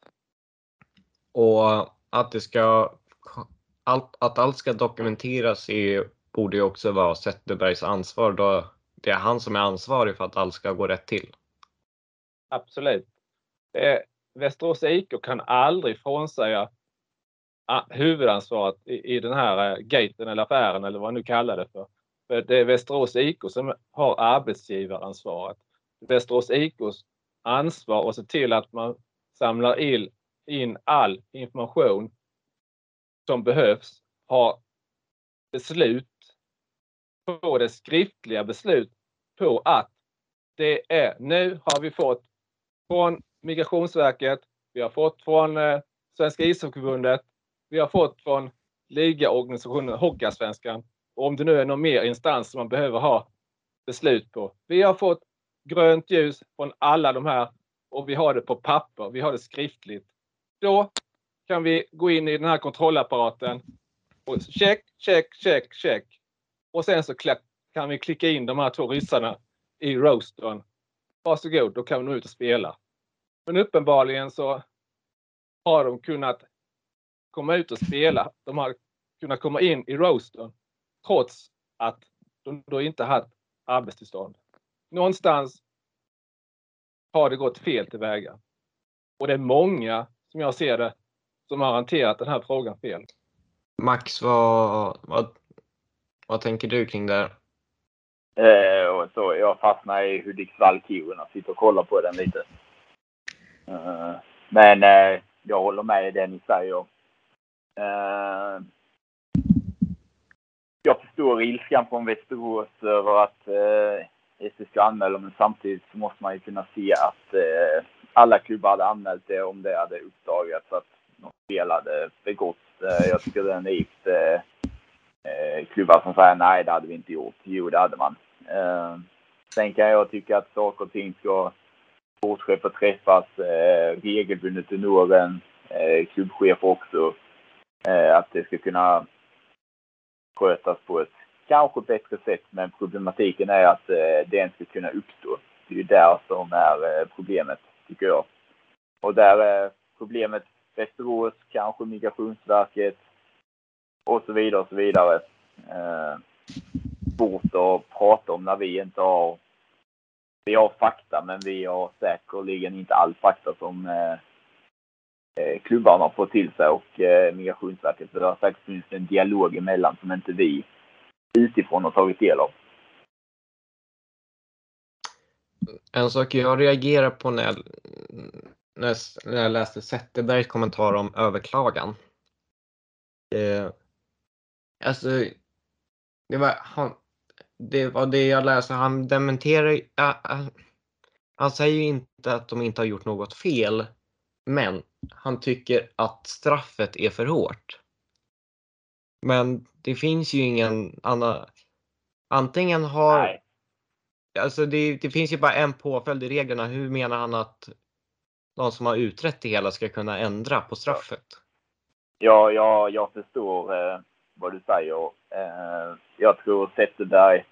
Och att det ska allt, att allt ska dokumenteras är, borde ju också vara Zetterbergs ansvar då det är han som är ansvarig för att allt ska gå rätt till. Absolut. Eh, Västerås IK kan aldrig frånsäga ah, huvudansvaret i, i den här eh, gaten eller affären eller vad man nu kallar det för. för det är Västerås IK som har arbetsgivaransvaret. Västerås IKs ansvar att se till att man samlar in in all information som behövs, ha beslut på det skriftliga beslut på att det är nu har vi fått från Migrationsverket, vi har fått från eh, Svenska ishockeyförbundet, vi har fått från ligaorganisationen Hockeyallsvenskan. Och om det nu är någon mer instans som man behöver ha beslut på. Vi har fått grönt ljus från alla de här och vi har det på papper, vi har det skriftligt. Då kan vi gå in i den här kontrollapparaten och check, check, check, check. Och sen så kan vi klicka in de här två ryssarna i roastern. Varsågod, då kan vi nå ut och spela. Men uppenbarligen så har de kunnat komma ut och spela. De har kunnat komma in i roastern trots att de då inte haft arbetstillstånd. Någonstans har det gått fel tillväga. Och det är många, som jag ser det, som har hanterat den här frågan fel. Max, vad, vad, vad tänker du kring det här? Eh, och så jag fastnar i Hudiksvall-Kiruna. Sitter och kollar på den lite. Eh, men eh, jag håller med i det ni säger. Eh, jag förstår ilskan från Västerås över att eh, SC ska anmäla, men samtidigt så måste man ju kunna se att eh, alla klubbar hade anmält det om det hade uppdagats att något fel hade begåtts. Eh, jag tycker det är naivt. Eh, eh, klubbar som säger nej, det hade vi inte gjort. Jo, det hade man. Eh, sen kan jag tycka att saker och ting ska sportchefer träffas eh, regelbundet under åren. Eh, klubbchefer också. Eh, att det ska kunna skötas på ett kanske bättre sätt. Men problematiken är att eh, det inte ska kunna uppstå. Det är ju där som är eh, problemet, tycker jag. Och där är problemet Västerås, kanske Migrationsverket och så vidare och så vidare. Eh, svårt att prata om när vi inte har... Vi har fakta, men vi har säkerligen inte all fakta som eh, eh klubbarna har fått till sig och eh, Migrationsverket. Så det har säkert funnits en dialog emellan som inte vi utifrån har tagit del av. En sak jag reagerar på när jag, när jag läste Zetterbergs kommentar om överklagan. Eh, alltså, det var, han, det var det jag läste. Han dementerar äh, Han säger ju inte att de inte har gjort något fel. Men han tycker att straffet är för hårt. Men det finns ju ingen annan. Antingen har Nej. Alltså det, det, finns ju bara en påföljd i reglerna. Hur menar han att de som har utrett det hela ska kunna ändra på straffet? Ja, ja jag förstår eh, vad du säger. Eh, jag tror Zetterberg,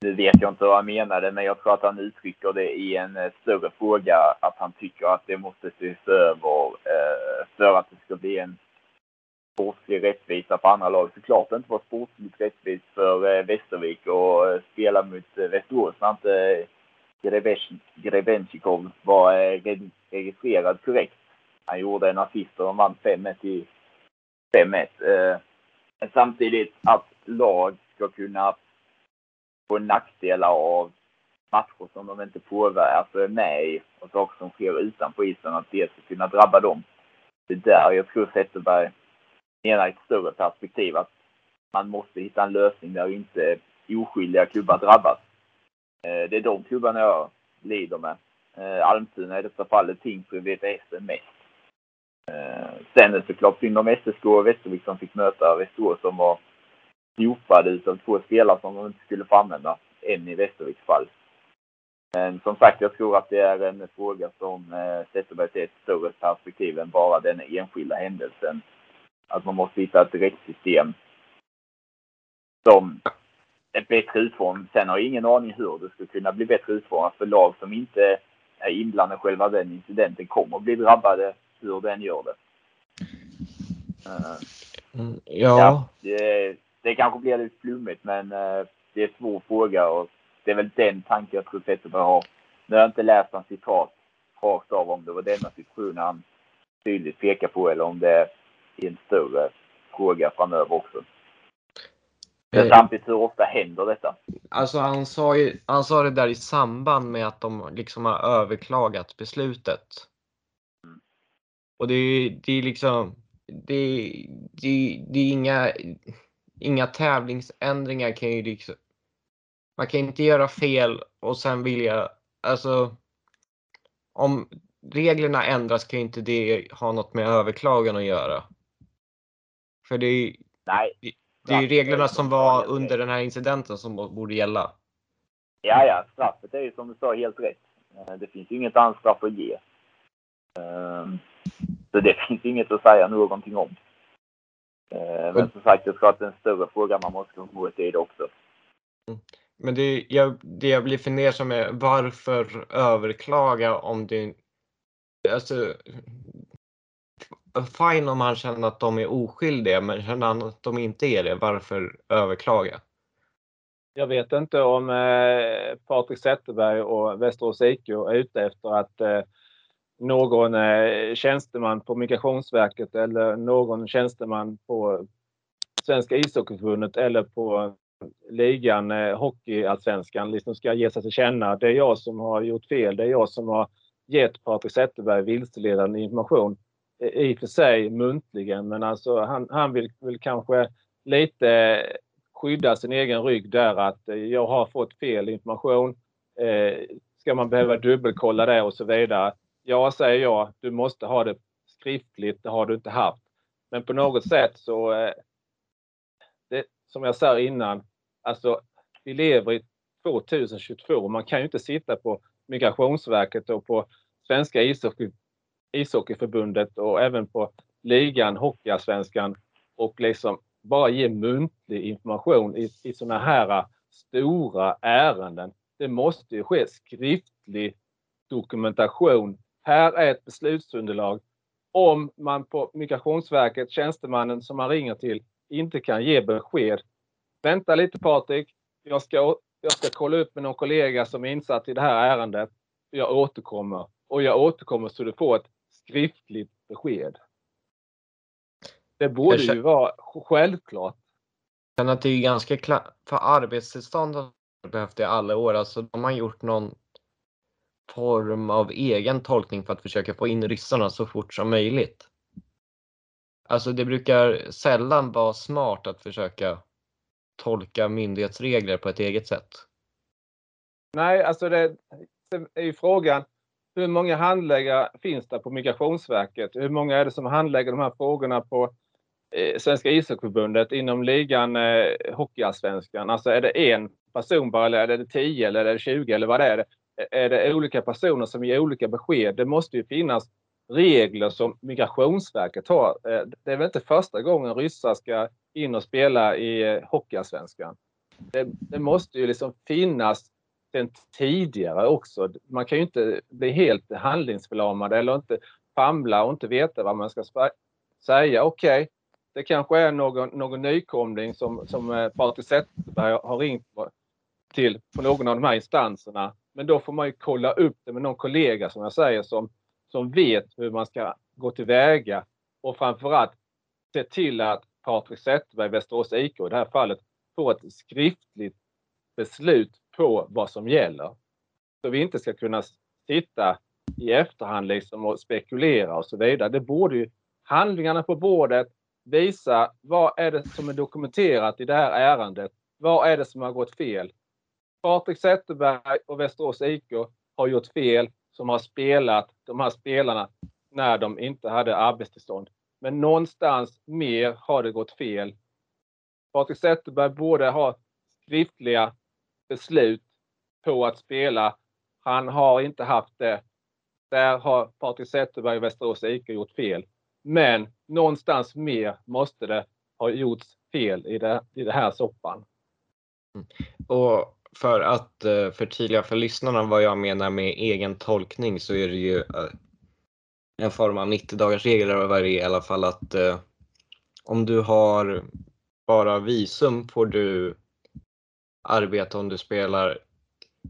nu vet jag inte vad han menade, men jag tror att han uttrycker det i en eh, större fråga att han tycker att det måste ses över eh, för att det ska bli en sportslig rättvisa för andra lag. Såklart inte var sportsligt rättvist för eh, Västervik och eh, spela mot eh, Västerås när inte Grebenchikov var registrerad korrekt. Han gjorde en assist och de vann 5-1 i 5-1. Men samtidigt att lag ska kunna få nackdelar av matcher som de inte påverkar, alltså är med i och saker som sker utanför isen, att det ska kunna drabba dem. Det är där jag tror Zetterberg menar i ett större perspektiv att man måste hitta en lösning där inte oskyldiga klubbar drabbas. Eh, det är de klubbarna jag lider med. Eh, Almtuna i detta fallet, Tingsryd, VPS mest. Eh, sen är det såklart synd om SSK och Västervik som fick möta Västerås som var dopade utav två spelare som de inte skulle få använda. En i Västerviks fall. Men som sagt, jag tror att det är en fråga som sätter mig till ett större perspektiv än bara den enskilda händelsen. Att man måste hitta ett rättssystem som är bättre utformat. Sen har jag ingen aning hur det skulle kunna bli bättre utformat för lag som inte är inblandade i själva den incidenten kommer att bli drabbade hur den gör det. Uh, ja. ja det, det kanske blir lite flummigt men uh, det är en svår fråga och det är väl den tanken jag tror Zetterberg har. Nu har jag inte läst hans citat rakt av om det var denna situation han tydligt pekar på eller om det är en större fråga framöver också. Men eh, samtidigt, hur ofta händer detta? Alltså han sa, ju, han sa det där i samband med att de liksom har överklagat beslutet. Mm. Och det är, det är liksom, det, det, det är inga, inga tävlingsändringar kan ju liksom, man kan inte göra fel och sen vilja, alltså om reglerna ändras kan inte det ha något med överklagan att göra. För det är, Nej. det är reglerna som var under den här incidenten som borde gälla. Ja, ja, straffet är ju som du sa helt rätt. Eh, det finns ju inget annat straff att ge. Ehm, så det finns inget att säga någonting om. Eh, men som sagt, jag tror att det är en större fråga man måste komma åt det också. Mm. Men det jag, det jag blir fundersam är varför överklaga om det... Alltså, fine om han känner att de är oskyldiga, men känner han att de inte är det, varför överklaga? Jag vet inte om eh, Patrik Zetterberg och Västerås IK är ute efter att eh, någon eh, tjänsteman på Migrationsverket eller någon tjänsteman på Svenska ishockeyförbundet eller på ligan, eh, Hockeyallsvenskan, liksom ska ge sig till känna. Det är jag som har gjort fel. Det är jag som har gett Patrik Zetterberg vilseledande information. I och för sig muntligen, men alltså han, han vill, vill kanske lite skydda sin egen rygg där att eh, jag har fått fel information. Eh, ska man behöva dubbelkolla det och så vidare? Ja, säger jag. Du måste ha det skriftligt. Det har du inte haft. Men på något sätt så, eh, det, som jag sa innan, Alltså, vi lever i 2022. Man kan ju inte sitta på Migrationsverket och på Svenska ishockey, ishockeyförbundet och även på ligan, Hockeyallsvenskan och liksom bara ge muntlig information i, i sådana här stora ärenden. Det måste ju ske skriftlig dokumentation. Här är ett beslutsunderlag. Om man på Migrationsverket, tjänstemannen som man ringer till, inte kan ge besked, Vänta lite Patrik. Jag ska, jag ska kolla upp med någon kollega som är insatt i det här ärendet. Jag återkommer. Och jag återkommer så du får ett skriftligt besked. Det borde känner, ju vara självklart. Jag känner att det är ganska klart. För arbetstillstånd har behövt i alla år. Alltså de har gjort någon form av egen tolkning för att försöka få in ryssarna så fort som möjligt. Alltså det brukar sällan vara smart att försöka tolka myndighetsregler på ett eget sätt? Nej, alltså det är ju frågan. Hur många handläggare finns det på Migrationsverket? Hur många är det som handlägger de här frågorna på eh, Svenska ishockeyförbundet inom ligan eh, Hockeyallsvenskan? Alltså är det en person bara eller är det 10 eller är det 20 eller vad det är? Är det olika personer som ger olika besked? Det måste ju finnas regler som Migrationsverket har. Eh, det är väl inte första gången ryssar ska in och spela i eh, Hockeyallsvenskan. Det, det måste ju liksom finnas sen tidigare också. Man kan ju inte bli helt handlingsförlamad eller inte famla och inte veta vad man ska säga. Okej, okay, det kanske är någon, någon nykomling som, som eh, Patrik Zetterberg har ringt till på någon av de här instanserna. Men då får man ju kolla upp det med någon kollega som jag säger som, som vet hur man ska gå tillväga och framförallt se till att Patrik Zetterberg, Västerås IK i det här fallet, får ett skriftligt beslut på vad som gäller. Så vi inte ska kunna sitta i efterhand liksom och spekulera och så vidare. Det borde ju handlingarna på bordet. visa vad är det som är dokumenterat i det här ärendet. Vad är det som har gått fel? Patrik Zetterberg och Västerås IK har gjort fel som har spelat de här spelarna när de inte hade arbetstillstånd. Men någonstans mer har det gått fel. Patrik Zetterberg borde ha skriftliga beslut på att spela. Han har inte haft det. Där har Patrik Zetterberg och Västerås IK gjort fel. Men någonstans mer måste det ha gjorts fel i det, i det här soppan. Mm. Och för att eh, förtydliga för lyssnarna vad jag menar med egen tolkning så är det ju eh, en form av 90 dagars regel i alla fall att eh, om du har bara visum får du arbeta om du spelar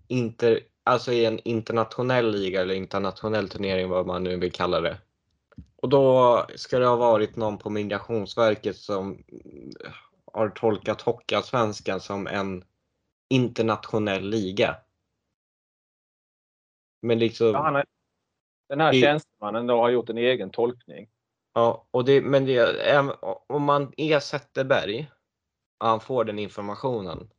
inter, alltså i en internationell liga eller internationell turnering vad man nu vill kalla det. Och då ska det ha varit någon på Migrationsverket som har tolkat Hockeyallsvenskan som en internationell liga. Men liksom... Ja, är, den här det, tjänstemannen då har gjort en egen tolkning. Ja, och det, men det, om man är Zetterberg och han får den informationen.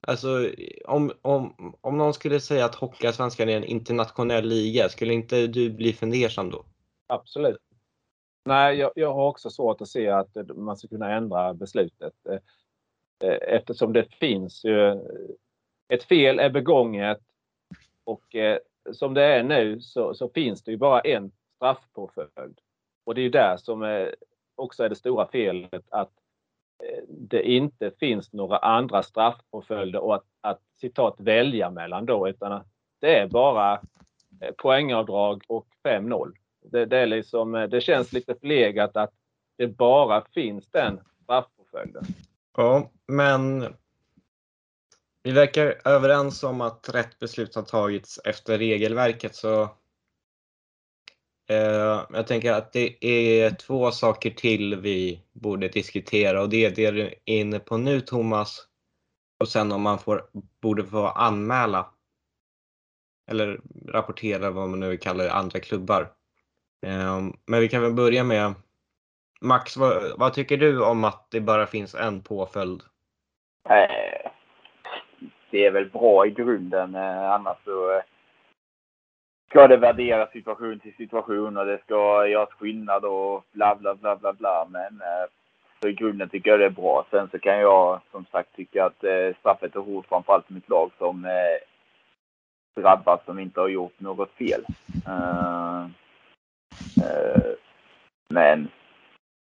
Alltså om, om, om någon skulle säga att Hockeyallsvenskan är en internationell liga, skulle inte du bli fundersam då? Absolut. Nej, jag, jag har också svårt att se att man ska kunna ändra beslutet. Eh, eftersom det finns ju eh, ett fel är begånget och eh, som det är nu så, så finns det ju bara en straffpåföljd. Och det är ju där som också är det stora felet att Eh, det inte finns några andra straffpåföljder och att, att citat välja mellan då utan det är bara eh, poängavdrag och 5-0. Det, det, är liksom, eh, det känns lite förlegat att det bara finns den straffpåföljden. Ja, men vi verkar överens om att rätt beslut har tagits efter regelverket så Eh, jag tänker att det är två saker till vi borde diskutera och det är det du är inne på nu Thomas och sen om man får, borde få anmäla eller rapportera vad man nu kallar andra klubbar. Eh, men vi kan väl börja med Max, vad, vad, tycker du om att det bara finns en påföljd? Eh, det är väl bra i grunden. Annars så ska det värderas situation till situation och det ska göras skillnad och bla bla bla bla bla. Men eh, så i grunden tycker jag det är bra. Sen så kan jag som sagt tycka att eh, straffet är hårt framförallt mot lag som eh, drabbas som inte har gjort något fel. Men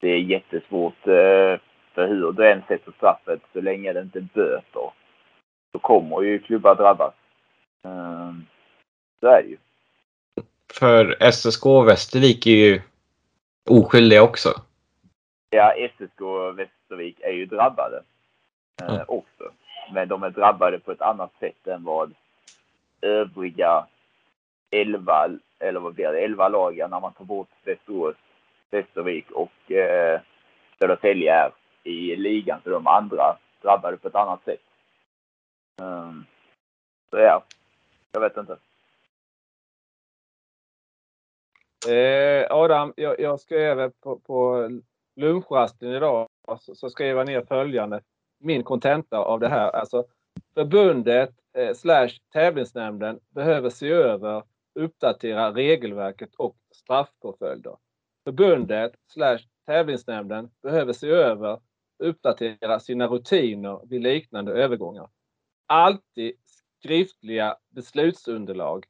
det är jättesvårt eh, för hur du än sätter straffet så länge det inte är böter så kommer ju klubbar drabbas. Så är det ju. För SSK och Västervik är ju oskyldiga också. Ja, SSK och Västervik är ju drabbade mm. också. Men de är drabbade på ett annat sätt än vad övriga 11, eller vad blir det, 11 lagen när man tar bort Västerås Västervik och eh, Södertälje är i ligan. Så de andra drabbade på ett annat sätt. Um, så ja, jag vet inte. Eh, Adam, jag, jag skrev på, på lunchrasten idag så, så skrev jag ner följande. Min kontenta av det här. Alltså förbundet eh, slash tävlingsnämnden behöver se över, uppdatera regelverket och straffpåföljder. Förbundet slash tävlingsnämnden behöver se över uppdatera sina rutiner vid liknande övergångar. Alltid skriftliga beslutsunderlag.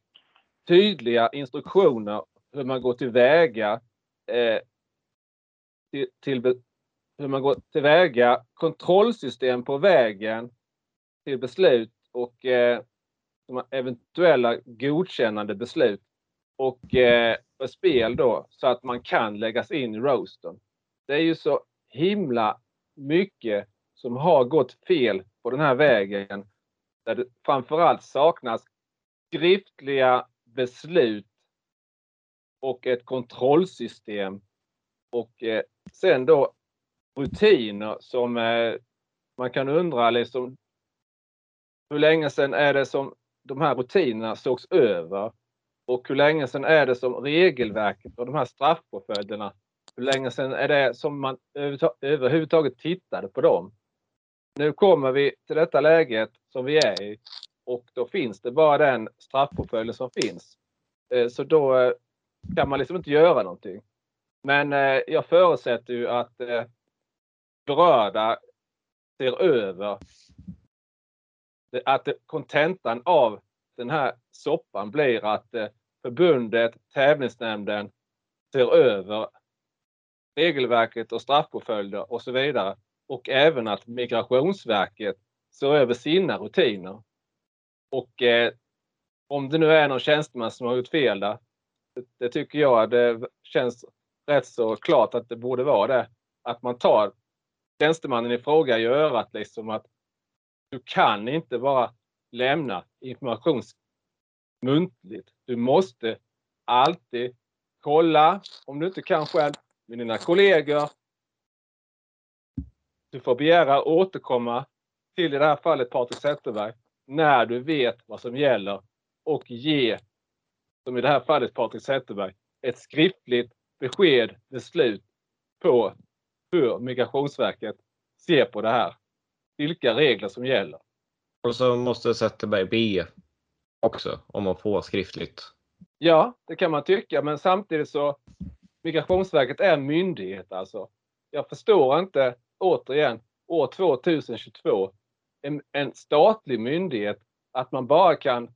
Tydliga instruktioner hur man går tillväga eh, till, till, hur man går tillväga, kontrollsystem på vägen till beslut och eh, eventuella godkännande beslut och eh, för spel då så att man kan läggas in i roastern. Det är ju så himla mycket som har gått fel på den här vägen. Där det framförallt saknas skriftliga beslut och ett kontrollsystem. Och eh, sen då rutiner som eh, man kan undra liksom hur länge sedan är det som de här rutinerna sågs över? Och hur länge sedan är det som regelverket och de här straffpåföljderna Hur länge sedan är det som man överhuvudtaget tittade på dem? Nu kommer vi till detta läget som vi är i och då finns det bara den straffpåföljden som finns. Eh, så då eh, kan man liksom inte göra någonting. Men eh, jag förutsätter ju att eh, berörda ser över att kontentan av den här soppan blir att eh, förbundet, tävlingsnämnden ser över regelverket och straffpåföljder och så vidare. Och även att Migrationsverket ser över sina rutiner. Och eh, om det nu är någon tjänsteman som har gjort fel där, det, tycker jag det känns rätt så klart att det borde vara det. Att man tar tjänstemannen i fråga i örat liksom att du kan inte bara lämna information muntligt. Du måste alltid kolla om du inte kan själv med dina kollegor. Du får begära återkomma till i det här fallet Patrik Zetterberg när du vet vad som gäller och ge, som i det här fallet Patrik Zetterberg, ett skriftligt besked, beslut på hur Migrationsverket ser på det här. Vilka regler som gäller. Och så måste Zetterberg be också om att få skriftligt. Ja, det kan man tycka, men samtidigt så Migrationsverket är en myndighet alltså. Jag förstår inte, återigen, år 2022 en, en statlig myndighet att man bara kan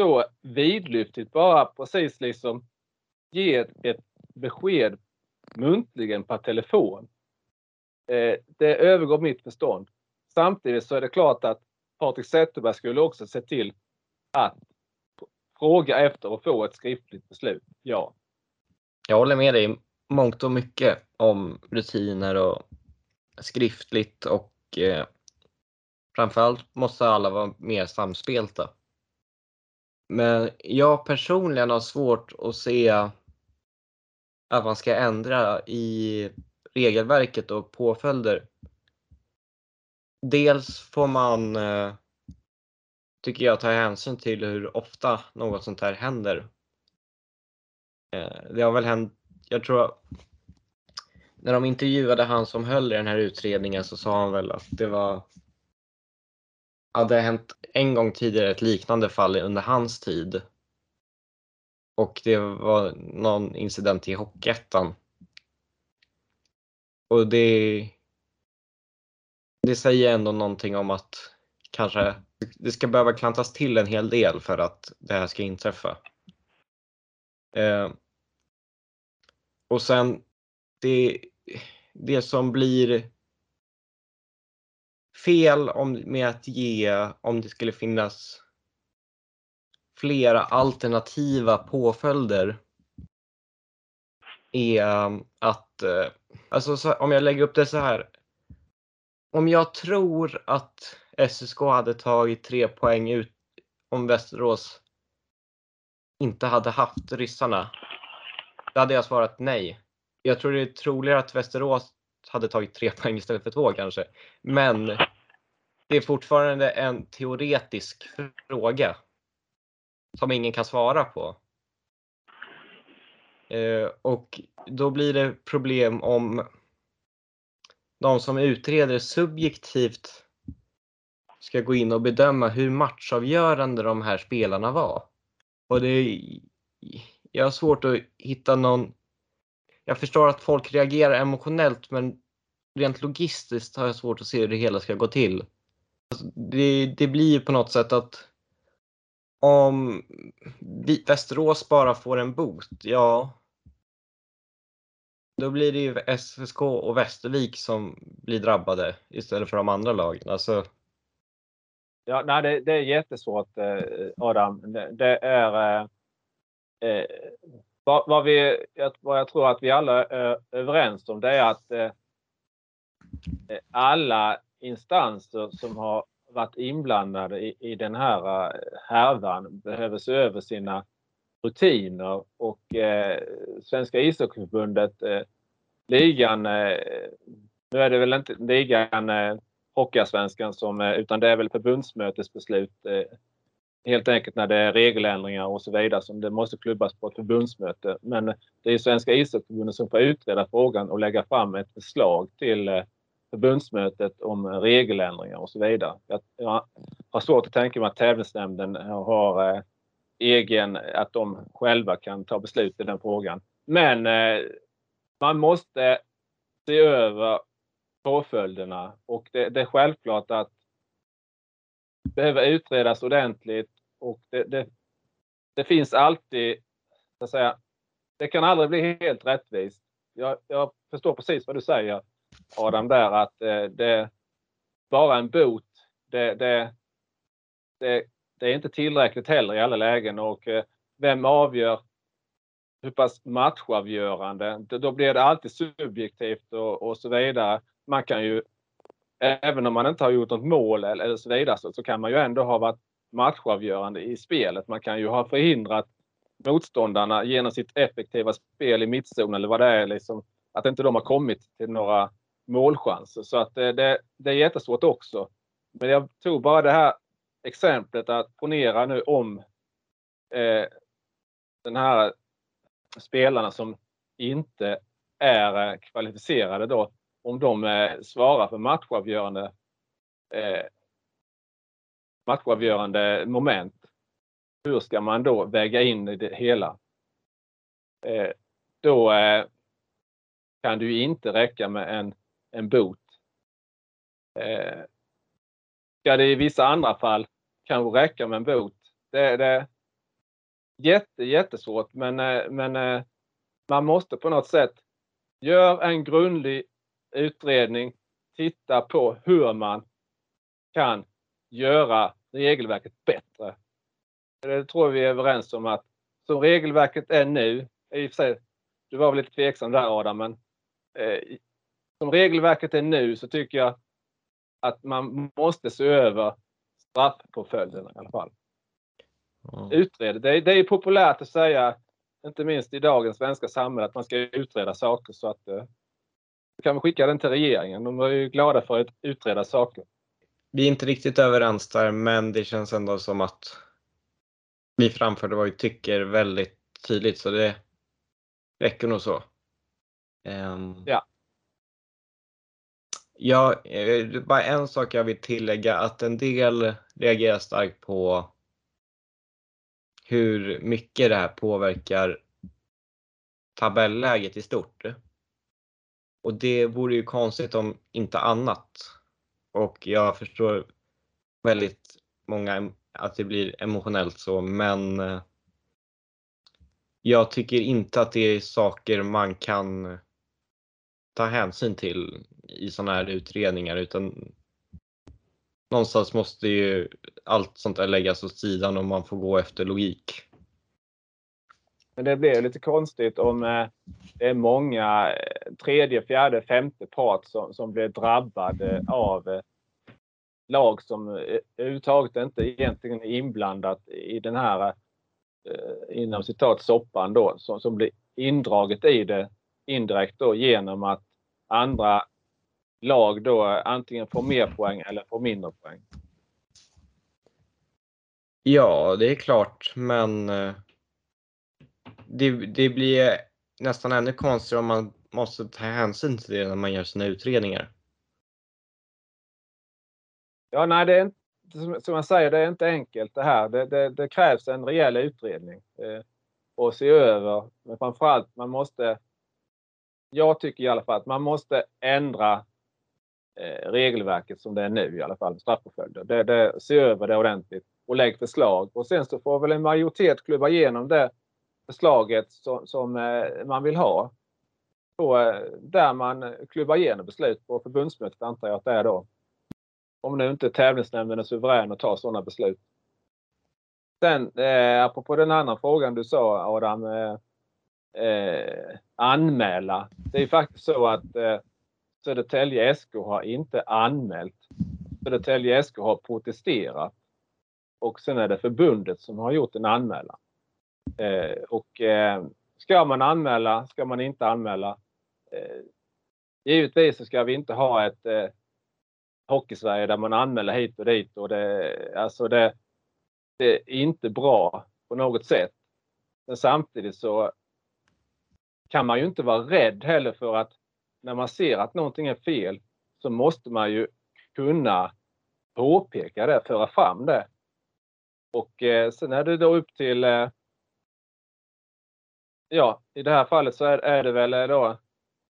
så vidlyftigt bara precis liksom ge ett, besked muntligen per telefon. Eh, det övergår mitt förstånd. Samtidigt så är det klart att Patrik Zetterberg skulle också se till att fråga efter och få ett skriftligt beslut. Ja. Jag håller med dig mångt och mycket om rutiner och skriftligt och eh, Framförallt måste alla vara mer samspelta. Men jag personligen har svårt att se att man ska ändra i regelverket och påföljder. Dels får man, eh, tycker jag, ta hänsyn till hur ofta något sånt här händer. Eh, det har väl hänt, jag tror när de intervjuade han som höll i den här utredningen så sa han väl att det var det har hänt en gång tidigare ett liknande fall under hans tid. Och det var någon incident i Hockeyettan. Och det, det säger ändå någonting om att kanske det ska behöva klantas till en hel del för att det här ska inträffa. Eh, och sen det, det som blir fel om, med att ge, om det skulle finnas flera alternativa påföljder är ehm, att, eh, alltså så, om jag lägger upp det så här. Om jag tror att SSK hade tagit tre poäng ut om Västerås inte hade haft ryssarna. Då hade jag svarat nej. Jag tror det är troligare att Västerås hade tagit tre poäng istället för två kanske. Men det är fortfarande en teoretisk fråga som ingen kan svara på. Eh, och då blir det problem om de som utreder subjektivt ska gå in och bedöma hur matchavgörande de här spelarna var. Och det är, jag har svårt att hitta någon jag förstår att folk reagerar emotionellt men rent logistiskt har jag svårt att se hur det hela ska gå till. Alltså, det, det blir på något sätt att om Västerås bara får en bot, ja. Då blir det ju SSK och Västervik som blir drabbade istället för de andra lagen. Alltså, Ja, nej, det, det är jättesvårt eh, Adam. Det, det är eh, eh vad, vad, vi, vad jag tror att vi alla är eh, överens om det är att eh, alla instanser som har varit inblandade i, i den här eh, härvan behöver se över sina rutiner och eh, Svenska ishockeyförbundet, eh, ligan, eh, nu är det väl inte ligan eh, Hockeyallsvenskan som, eh, utan det är väl förbundsmötesbeslut eh, helt enkelt när det är regeländringar och så vidare som det måste klubbas på ett förbundsmöte. Men det är Svenska ishockeyförbundet som får utreda frågan och lägga fram ett förslag till eh, förbundsmötet om regeländringar och så vidare. Jag har svårt att tänka mig att tävlingsnämnden har eh, egen, att de själva kan ta beslut i den frågan. Men eh, man måste se över påföljderna och det, det är självklart att det behöver utredas ordentligt och det, det, det finns alltid, så att säga, det kan aldrig bli helt rättvist. Jag, jag förstår precis vad du säger Adam där att eh, det bara en bot. Det, det, det, det, är inte tillräckligt heller i alla lägen och eh, vem avgör hur pass matchavgörande? Då blir det alltid subjektivt och, och så vidare. Man kan ju, även om man inte har gjort något mål eller, eller så vidare, så, så kan man ju ändå ha varit matchavgörande i spelet. Man kan ju ha förhindrat motståndarna genom sitt effektiva spel i mittzon eller vad det är. Liksom, att inte de har kommit till några målchanser. Så att det, det, det är jättesvårt också. Men jag tog bara det här exemplet att ponera nu om eh, den här spelarna som inte är eh, kvalificerade då, om de eh, svarar för matchavgörande eh, matchavgörande moment. Hur ska man då väga in i det hela? Eh, då eh, kan det ju inte räcka med en, en bot. Eh, ska det i vissa andra fall kanske räcka med en bot? Det, det, jätte, jättesvårt men, eh, men eh, man måste på något sätt göra en grundlig utredning, titta på hur man kan göra regelverket bättre. Det tror vi är överens om att som regelverket är nu, i och för sig, du var väl lite tveksam där Adam, men eh, som regelverket är nu så tycker jag att man måste se över straffpåföljderna i alla fall. Mm. Utreda. Det är, det är populärt att säga, inte minst i dagens svenska samhälle, att man ska utreda saker så att eh, kan vi skicka den till regeringen. De är ju glada för att utreda saker. Vi är inte riktigt överens där, men det känns ändå som att vi framförde vad vi tycker väldigt tydligt, så det räcker nog så. Um, ja. Ja, eh, bara en sak jag vill tillägga att en del reagerar starkt på hur mycket det här påverkar tabelläget i stort. Och det vore ju konstigt om inte annat. Och jag förstår väldigt många att det blir emotionellt så, men eh, jag tycker inte att det är saker man kan ta hänsyn till i sådana här utredningar utan någonstans måste ju allt sånt där läggas åt sidan och man får gå efter logik. Men det blir lite konstigt om eh, det är många eh, tredje, fjärde, femte part som, som blir drabbade eh, av lag som överhuvudtaget inte egentligen är inblandat i den här inom citat soppan då som, som blir indraget i det indirekt då genom att andra lag då antingen får mer poäng eller får mindre poäng. Ja, det är klart, men eh, det, det blir nästan ännu konstigare om man måste ta hänsyn till det när man gör sina utredningar. Ja, nej, det är inte, som jag säger, det är inte enkelt det här. Det, det, det krävs en rejäl utredning eh, och se över. Men framförallt, man måste. Jag tycker i alla fall att man måste ändra Eh, regelverket som det är nu i alla fall, straffpåföljder. Det, det, se över det ordentligt och lägg förslag och sen så får väl en majoritet klubba igenom det förslaget som, som eh, man vill ha. Så, eh, där man klubbar igenom beslut på förbundsmötet antar jag att det är då. Om nu inte tävlingsnämnden är suverän att ta sådana beslut. Sen eh, apropå den andra frågan du sa Adam. Eh, eh, anmäla. Det är faktiskt så att eh, Södertälje SK har inte anmält. Södertälje SK har protesterat. Och sen är det förbundet som har gjort en anmälan. Eh, och eh, ska man anmäla, ska man inte anmäla? Eh, givetvis så ska vi inte ha ett eh, Hockeysverige där man anmäler hit och dit och det, alltså det, det är inte bra på något sätt. Men samtidigt så kan man ju inte vara rädd heller för att när man ser att någonting är fel så måste man ju kunna påpeka det, föra fram det. Och eh, sen är det då upp till eh, Ja, i det här fallet så är, är det väl eh, då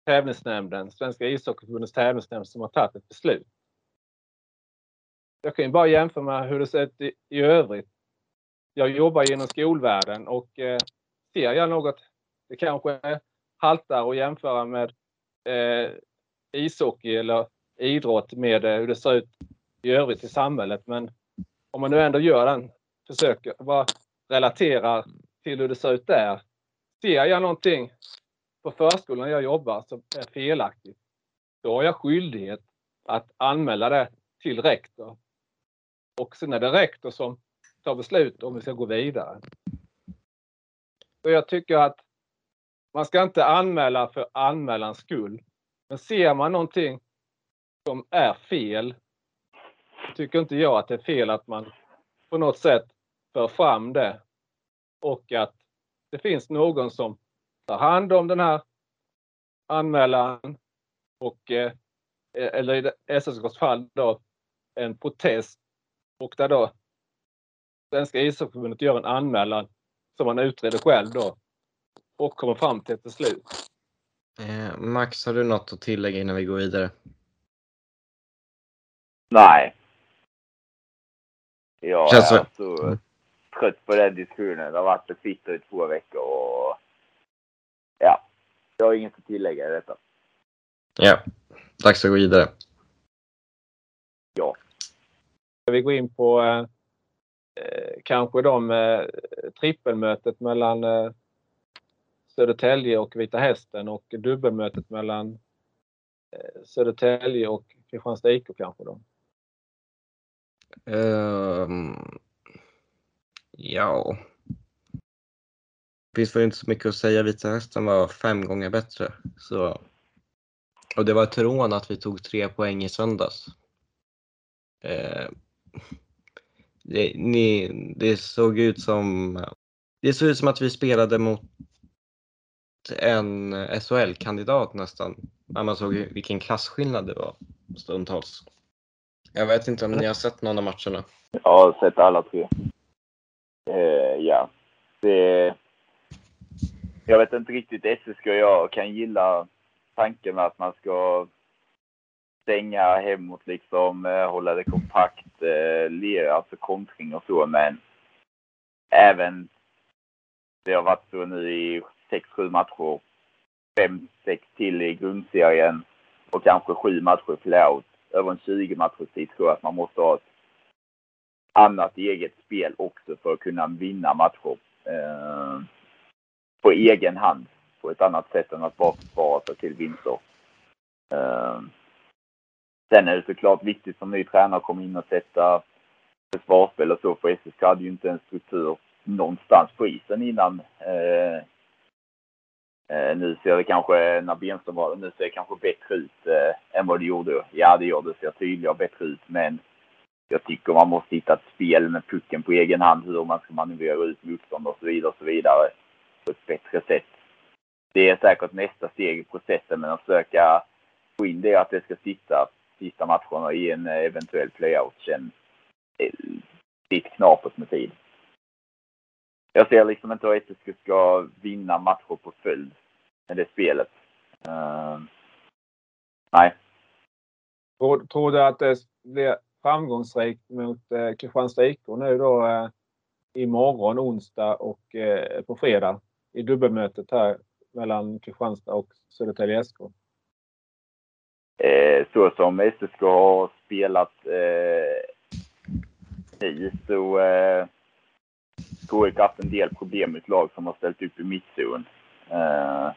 tävlingsnämnden, Svenska ishockeyförbundets tävlingsnämnd som har tagit ett beslut. Jag kan ju bara jämföra med hur det ser ut i, i övrigt. Jag jobbar inom skolvärlden och eh, ser jag något, det kanske haltar att jämföra med eh, ishockey eller idrott med eh, hur det ser ut i övrigt i samhället. Men om man nu ändå gör den, försöker bara relatera till hur det ser ut där. Ser jag någonting på förskolan jag jobbar som är felaktigt, då har jag skyldighet att anmäla det till rektor. Och sen är det rektor som tar beslut om vi ska gå vidare. Så jag tycker att man ska inte anmäla för anmälans skull. Men ser man någonting som är fel, tycker inte jag att det är fel att man på något sätt för fram det. Och att det finns någon som tar hand om den här anmälan och eh, eller i SSKs fall då en protest och där då Svenska ishockeyförbundet gör en anmälan som man utreder själv då och kommer fram till ett beslut. Eh, Max, har du något att tillägga innan vi går vidare? Nej. Jag Känns är så. så trött på den diskussionen. Det har varit ett Twitter i två veckor och ja, jag har inget att tillägga i detta. Ja, dags att gå vidare. Ja. Ska vi gå in på eh, eh, kanske de eh, trippelmötet mellan eh, Södertälje och Vita Hästen och dubbelmötet mellan eh, Södertälje och Kristianstad IK kanske då. Um, ja. Det finns väl inte så mycket att säga. Vita Hästen var fem gånger bättre. Så. Och det var ett rån att vi tog tre poäng i söndags. Eh, det, ni, det såg ut som det såg ut som att vi spelade mot en SHL-kandidat nästan. När man såg vilken klasskillnad det var stundtals. Jag vet inte om ni har sett någon av matcherna? Jag har sett alla tre. Eh, ja. Det... Jag vet inte riktigt. SSK och jag kan gilla tanken med att man ska stänga hemåt liksom, eh, hålla det kompakt, eh, lera, alltså kontring och så. Men även det har varit så nu i sex, sju matcher, fem, sex till i grundserien och kanske sju matcher i playout. Över en 20 matchers tid tror jag att man måste ha ett annat eget spel också för att kunna vinna matcher. Eh, på egen hand. På ett annat sätt än att bara försvara sig till vinster. Eh, sen är det såklart viktigt som ny tränare att komma in och sätta försvarsspel och så. För SSK hade ju inte en struktur någonstans på isen innan. Eh, eh, nu ser det kanske, när Benström var nu ser det kanske bättre ut eh, än vad det gjorde. Ja, det gör det. ser tydligare och bättre ut. Men jag tycker man måste hitta ett spel med pucken på egen hand, hur man ska manövrera ut motstånd och så vidare och så vidare på ett bättre sätt. Det är säkert nästa steg i processen, men att försöka få in det att det ska sitta sista matcherna i en eh, eventuell playout sen. känns eh, lite knapert med tid. Jag ser liksom inte hur SSK ska vinna matcher på följd med det spelet. Uh, nej. Tror, tror du att det blir framgångsrikt mot eh, Kristianstad IK nu då eh, imorgon onsdag och eh, på fredag i dubbelmötet här mellan Kristianstad och Södertälje SK? Eh, så som SSK har spelat eh, nu så eh, KIK haft en del problem med ett lag som har ställt upp i mittzon. Eh,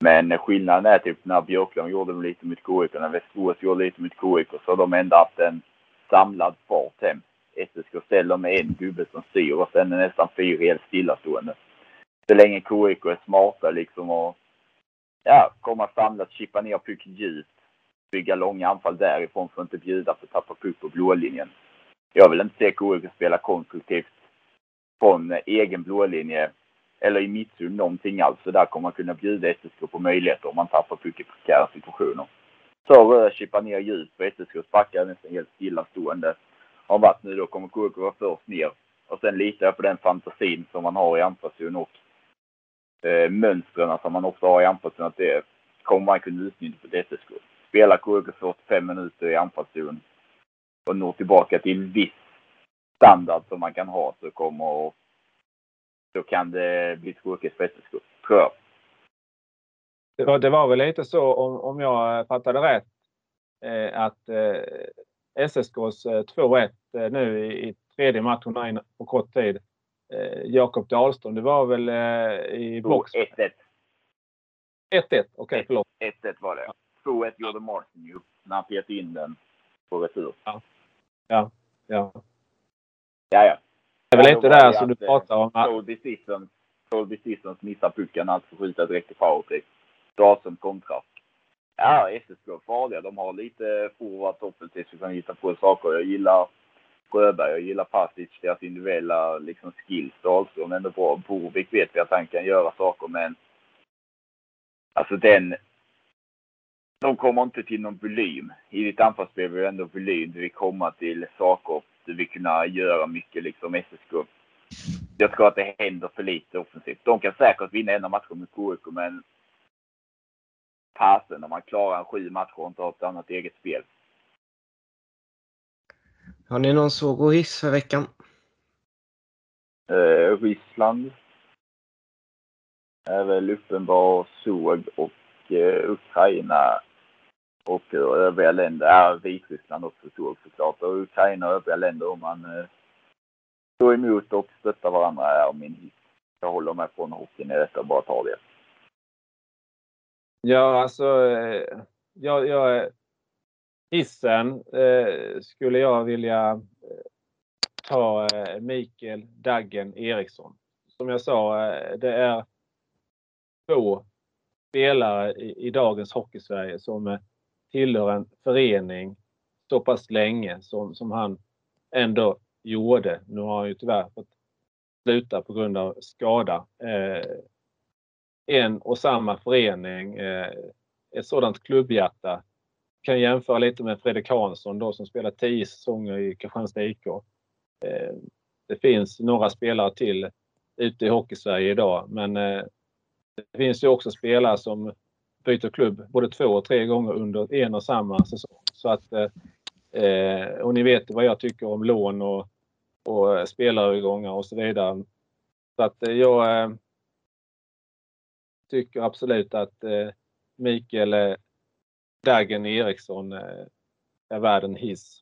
men skillnaden är typ när Björklund gjorde lite mot KIK och när Västerås gjorde lite mot KIK så har de ändå haft en samlad fart hem. SSK ställer med en gubbe som styr och sen är nästan fyra helt stillastående. Så länge KIK är smarta liksom och ja, komma samlat, chippa ner pucken djupt, bygga långa anfall därifrån för att inte bjuda på att tappa puck på blålinjen. jag vill inte se KIK spela konstruktivt från egen blålinje eller i mittzon någonting alls. Så där kommer man kunna bjuda SSK på möjligheter om man tappar puck i prekära situationer. Så rör, chippar ner djupt på SSKs backar nästan helt stillastående. Har varit nu då kommer KIK vara först ner. Och sen litar jag på den fantasin som man har i anfallszon och eh, mönstren som man också har i anfallszon. Att det kommer man kunna utnyttja på SSK. Spelar KIK 45 minuter i anfallszon och når tillbaka till en viss standard som man kan ha så kommer då kan det bli tråkigt för SSK, tror jag. Det var, det var väl lite så om, om jag fattade rätt eh, att eh, SSKs eh, 2-1 eh, nu i, i tredje matchen på kort tid. Eh, Jakob Dahlström, det var väl eh, i box? 1-1. 1-1, okej förlåt. 1-1 var det. 2-1 gjorde Martin ju när han petade in den på retur. Ja. Ja. Ja. Ja, ja. Det är väl inte där som du pratar om. Colby Sissons, Colby Sissons missar pucken, alltså skjuta direkt i powerplay. Dahlström kontrar. Ja, SSK farliga. De har lite forwards offensivt som kan hitta på saker. Jag gillar Sjöberg, jag gillar Pasic, deras individuella liksom, skills. Dahlström är ändå bra. Borvik vet vi att han kan göra saker, men alltså den... De kommer inte till någon volym. I ditt anfallsspel vill ändå volym. Du vill komma till saker. Vill kunna göra mycket liksom SSK. Jag tror att det händer för lite offensivt. De kan säkert vinna en av matcherna med KIK, men fasen när man klarar en sju matcher och inte har ett annat eget spel. Har ni någon såg och hiss för veckan? Eh, Ryssland är väl uppenbar såg och eh, Ukraina och eh, övriga länder. Ja, Vitryssland också såg såklart. Och Ukraina och övriga länder om man eh, står emot och stöttar varandra är min hiss. Jag håller med från hockeyn i detta, och bara tar det. Ja, alltså. Eh, jag, jag, hissen eh, skulle jag vilja eh, ta eh, Mikael Daggen Eriksson. Som jag sa, eh, det är två spelare i, i dagens Hockeysverige som eh, tillhör en förening så pass länge som, som han ändå gjorde. Nu har han ju tyvärr fått sluta på grund av skada. Eh, en och samma förening, eh, ett sådant klubbhjärta. Kan jämföra lite med Fredrik Hansson då som spelar tio säsonger i Kristianstad IK. Eh, det finns några spelare till ute i Hockeysverige idag men eh, det finns ju också spelare som byter klubb både två och tre gånger under en och samma säsong. Så att, eh, och ni vet vad jag tycker om lån och, och spelarövergångar och så vidare. Så att eh, jag eh, tycker absolut att eh, Mikael eh, Dagen Eriksson eh, är värd en hiss.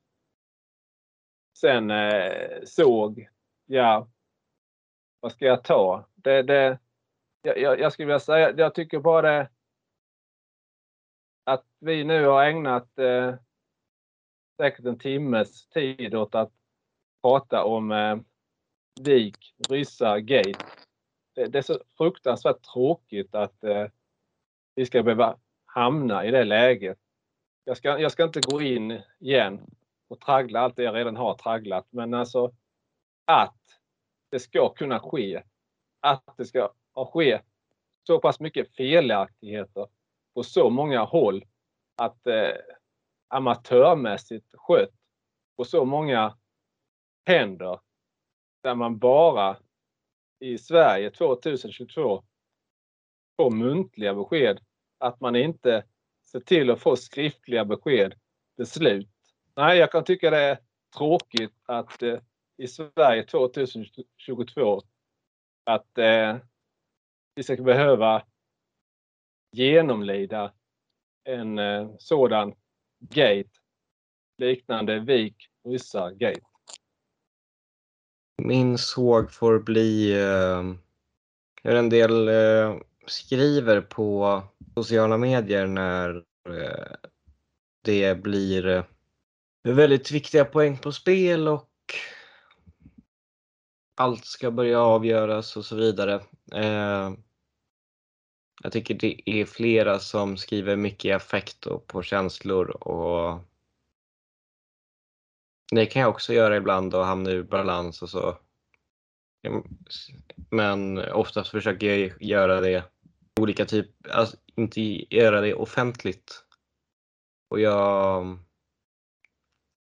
Sen eh, såg, ja, vad ska jag ta? Det, det, jag, jag skulle vilja säga, jag tycker bara det vi nu har ägnat eh, säkert en timmes tid åt att prata om eh, Vik, ryssar, gate. Det, det, är så fruktansvärt tråkigt att eh, vi ska behöva hamna i det läget. Jag ska, jag ska inte gå in igen och traggla allt det jag redan har tragglat, men alltså att det ska kunna ske. Att det ska ske så pass mycket felaktigheter på så många håll att eh, amatörmässigt skött på så många händer där man bara i Sverige 2022 får muntliga besked att man inte ser till att få skriftliga besked beslut. Nej, jag kan tycka det är tråkigt att eh, i Sverige 2022 att eh, vi ska behöva genomlida en eh, sådan gate liknande Vik Ryssar gate. Min såg får bli eh, hur en del eh, skriver på sociala medier när eh, det blir eh, väldigt viktiga poäng på spel och allt ska börja avgöras och så vidare. Eh, jag tycker det är flera som skriver mycket i affekt och på känslor och Det kan jag också göra ibland och hamna ur balans och så. Men oftast försöker jag göra det olika typ, alltså inte göra det offentligt. Och jag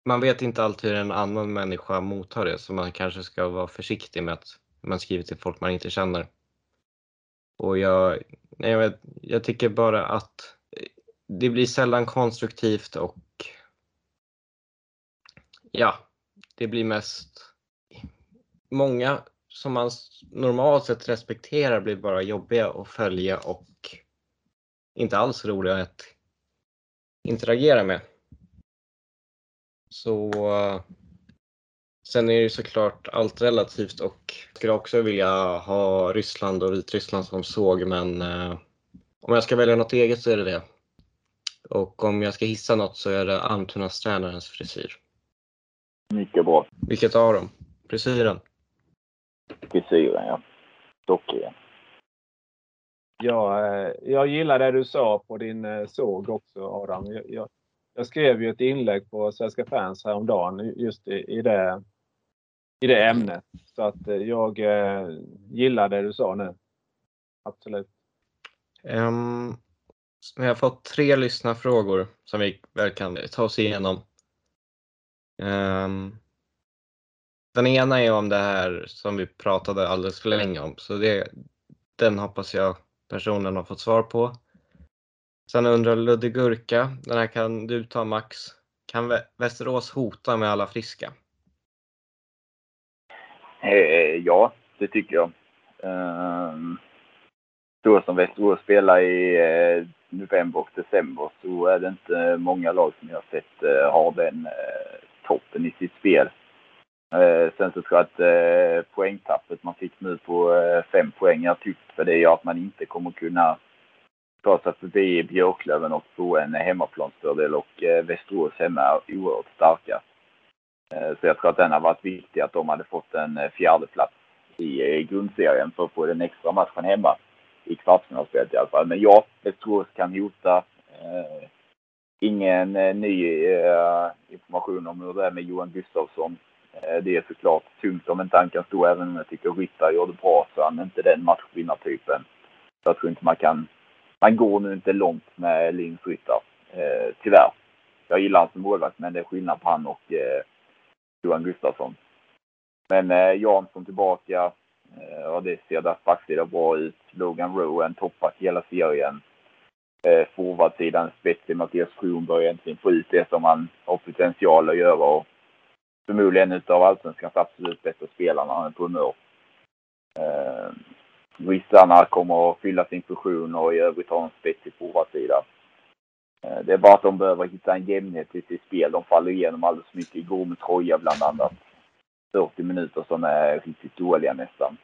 man vet inte alltid hur en annan människa mottar det så man kanske ska vara försiktig med att man skriver till folk man inte känner. Och jag, nej, jag, vet, jag tycker bara att det blir sällan konstruktivt och ja, det blir mest många som man normalt sett respekterar blir bara jobbiga att följa och inte alls roliga att interagera med. Så sen är det såklart allt relativt och skulle också vilja ha Ryssland och Vitryssland som såg men eh, om jag ska välja något eget så är det det. Och om jag ska hissa något så är det Almtuna-tränarens frisyr. Mycket bra. Vilket av dem? Frisyren? Frisyren, ja. Stockren. Ja, eh, jag gillar det du sa på din eh, såg också Adam. Jag, jag, jag skrev ju ett inlägg på Svenska fans häromdagen just i, i, det, i det ämnet. Så att eh, jag eh, gillar det du sa nu. Absolut. Ehm, um, vi har fått tre lyssnarfrågor som vi väl kan ta oss igenom. Um, den ena är om det här som vi pratade alldeles för länge om, så det, den hoppas jag personen har fått svar på. Sen undrar Ludde Gurka, den här kan du ta Max. Kan Västerås hota med alla friska? Eh, ja, det tycker jag. Eh, så som Västerås spelar i eh, november och december så är det inte många lag som jag har sett eh, har den eh, toppen i sitt spel. Eh, sen så tror jag att eh, poängtappet man fick nu på eh, fem poäng, jag tyckte för det gör att man inte kommer kunna ta sig förbi Björklöven och få en hemmaplansfördel och eh, Västerås hemma är oerhört starka. Eh, så jag tror att den har varit viktig att de hade fått en eh, fjärdeplats i eh, grundserien för att få den extra matchen hemma i kvartsfinalspelet i alla fall. Men ja, Västerås kan hota. Ingen ny information om hur det är med Johan Gustafsson. Det är såklart tungt om inte han kan stå, även om jag tycker Ryttar gjorde bra så han är inte den matchvinnartypen. Jag tror inte man kan Man går nu inte långt med Linus Ryttar, eh, tyvärr. Jag gillar honom som målvakt, men det är skillnad på han och eh, Johan Gustafsson. Men eh, Jansson tillbaka. Eh, och det ser där backsida bra ut. Logan Rowe, en toppback i hela serien. Eh, Forwardsidan spetsig. Mattias Kronberg äntligen få ut det som han har potential att göra. Och förmodligen en av allsvenskans absolut bästa spelare när Han är på humör. Eh, Ryssarna kommer att fylla sin funktion och i övrigt ha en spetsig forwardsida. Eh, det är bara att de behöver hitta en jämnhet i sitt spel. De faller igenom alldeles för mycket. Igår med Troja bland annat. 40 minuter som är riktigt dåliga nästan.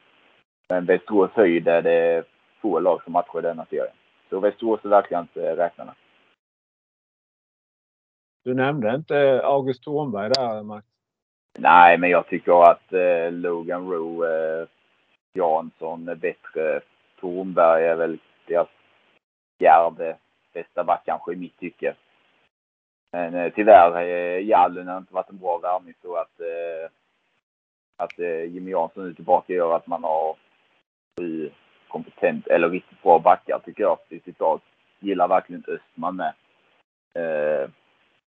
Men Västerås höjd är det få lag som matchar denna serien. Så Västerås är verkligen inte räknarna. Du nämnde inte August Thornberg där, Max? Nej, men jag tycker att eh, Logan Rowe eh, Jansson är bättre. Tornberg är väl deras fjärde bästa back kanske i mitt tycke. Men eh, tyvärr, eh, Jallen har inte varit en bra värvning så att, eh, att eh, Jimmy Jansson nu tillbaka gör att man har sju kompetent, eller riktigt bra backar tycker jag i sitt lag. Gillar verkligen Östman med. Eh,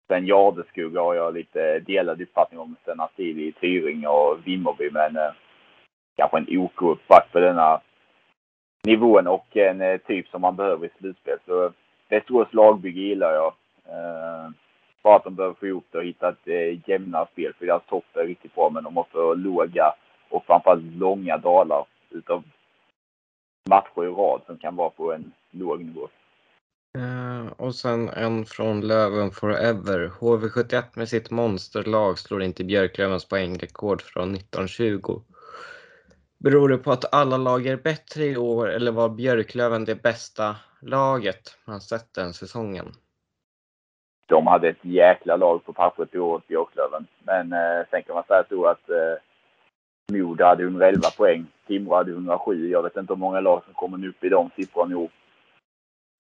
sen Jardeskog har jag lite delad uppfattning om sen hans tid i Tyringe och Vimmerby men eh, kanske en OK-back på denna nivån och en eh, typ som man behöver i slutspel. Så Västerås lagbygge gillar jag. Eh, bara att de behöver få ihop det och hitta ett eh, jämnare spel. För deras topp är riktigt bra, men de måste ha låga och framförallt långa dalar utav matcher i rad som kan vara på en låg nivå. Uh, och sen en från Löven Forever. HV71 med sitt monsterlag slår inte Björklövens poängrekord från 1920. Beror det på att alla lag är bättre i år eller var Björklöven det bästa laget man sett den säsongen? De hade ett jäkla lag på pappret i år, Björklöven. Men eh, sen kan man säga så att eh, Modo hade 111 poäng. Timrå hade 107. Jag vet inte hur många lag som kommer upp i de siffrorna i år.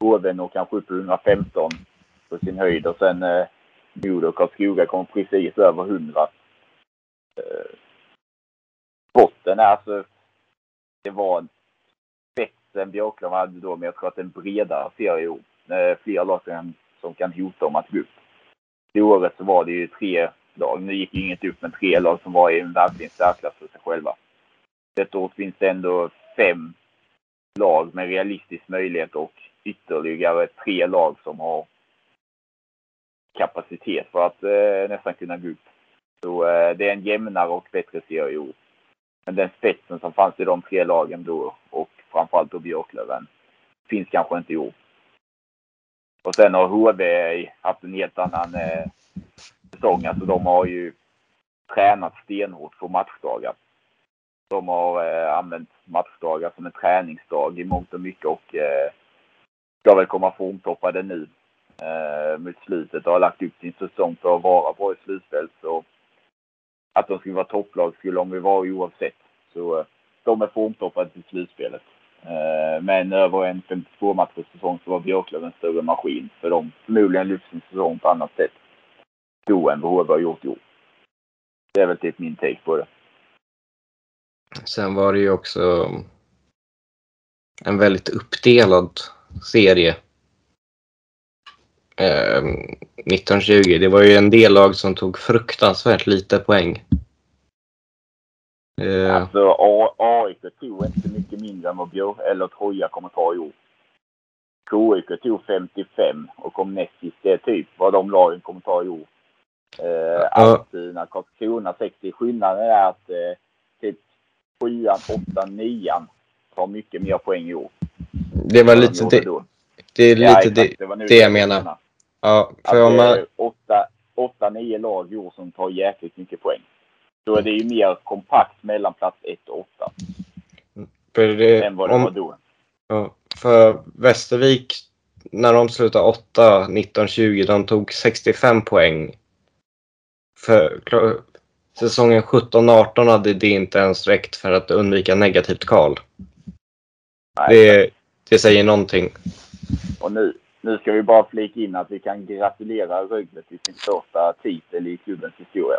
HV når kanske upp i 115 på sin höjd och sen eh, Modo och Karlskoga kom precis över 100. Eh, botten är alltså, det var Sven Björklund Björklöven hade då, men jag tror att det är en bredare serie i år. Eh, lag som, som kan hota om att gå upp. I året så var det ju tre lag. Nu gick ju inget upp, men tre lag som var i en verkligen särklass för sig själva. Detta år finns det ändå fem lag med realistisk möjlighet och ytterligare tre lag som har kapacitet för att eh, nästan kunna gå upp. Så eh, det är en jämnare och bättre serie i år. Men den spetsen som fanns i de tre lagen då och framförallt då Björklöven finns kanske inte i år. Och sen har HV haft en helt annan eh, säsong. Alltså de har ju tränat stenhårt på matchdagar. De har eh, använt matchdagar som en träningsdag i mångt och mycket och eh, ska väl komma formtoppade nu eh, mot slutet och har lagt upp sin säsong för att vara bra i slutspel. Så att de skulle vara topplag skulle de ju vara oavsett. Så eh, de är formtoppade till slutspelet. Eh, men över en 52 matchers säsong så var Björklöven en större maskin. För de förmodligen lyft sin säsong på annat sätt då än vad HV har gjort i år. Det är väl typ min take på det. Sen var det ju också en väldigt uppdelad serie. Eh, 1920. Det var ju en del lag som tog fruktansvärt lite poäng. Eh, Alltså AIK tog inte mycket mindre än vad Björ eller Troja kommer ta i år. KIK tog 55 och kom näst sist. Det är typ vad de lagen kommer ta i år. Eh, Almtuna, Karlskrona 60. Skillnaden är att eh, typ 7 8 9 tar mycket mer poäng i år. det var lite det, då. det är lite Ja, det, nu det jag menar. Ja, Att för om det man, är åtta, åtta, nio lag i år som tar jäkligt mycket poäng. Det är ju mer kompakt mellan plats 1 och 8 för det, än vad det om, var då. Ja, för Västervik, när de slutade 8, 19, 20, de tog 65 poäng. För klar- säsongen 17, 18 hade det inte ens räckt för att undvika negativt kval. Det, det säger någonting. Och nu, nu ska vi bara flika in att vi kan gratulera Rögle till sin första titel i klubbens historia.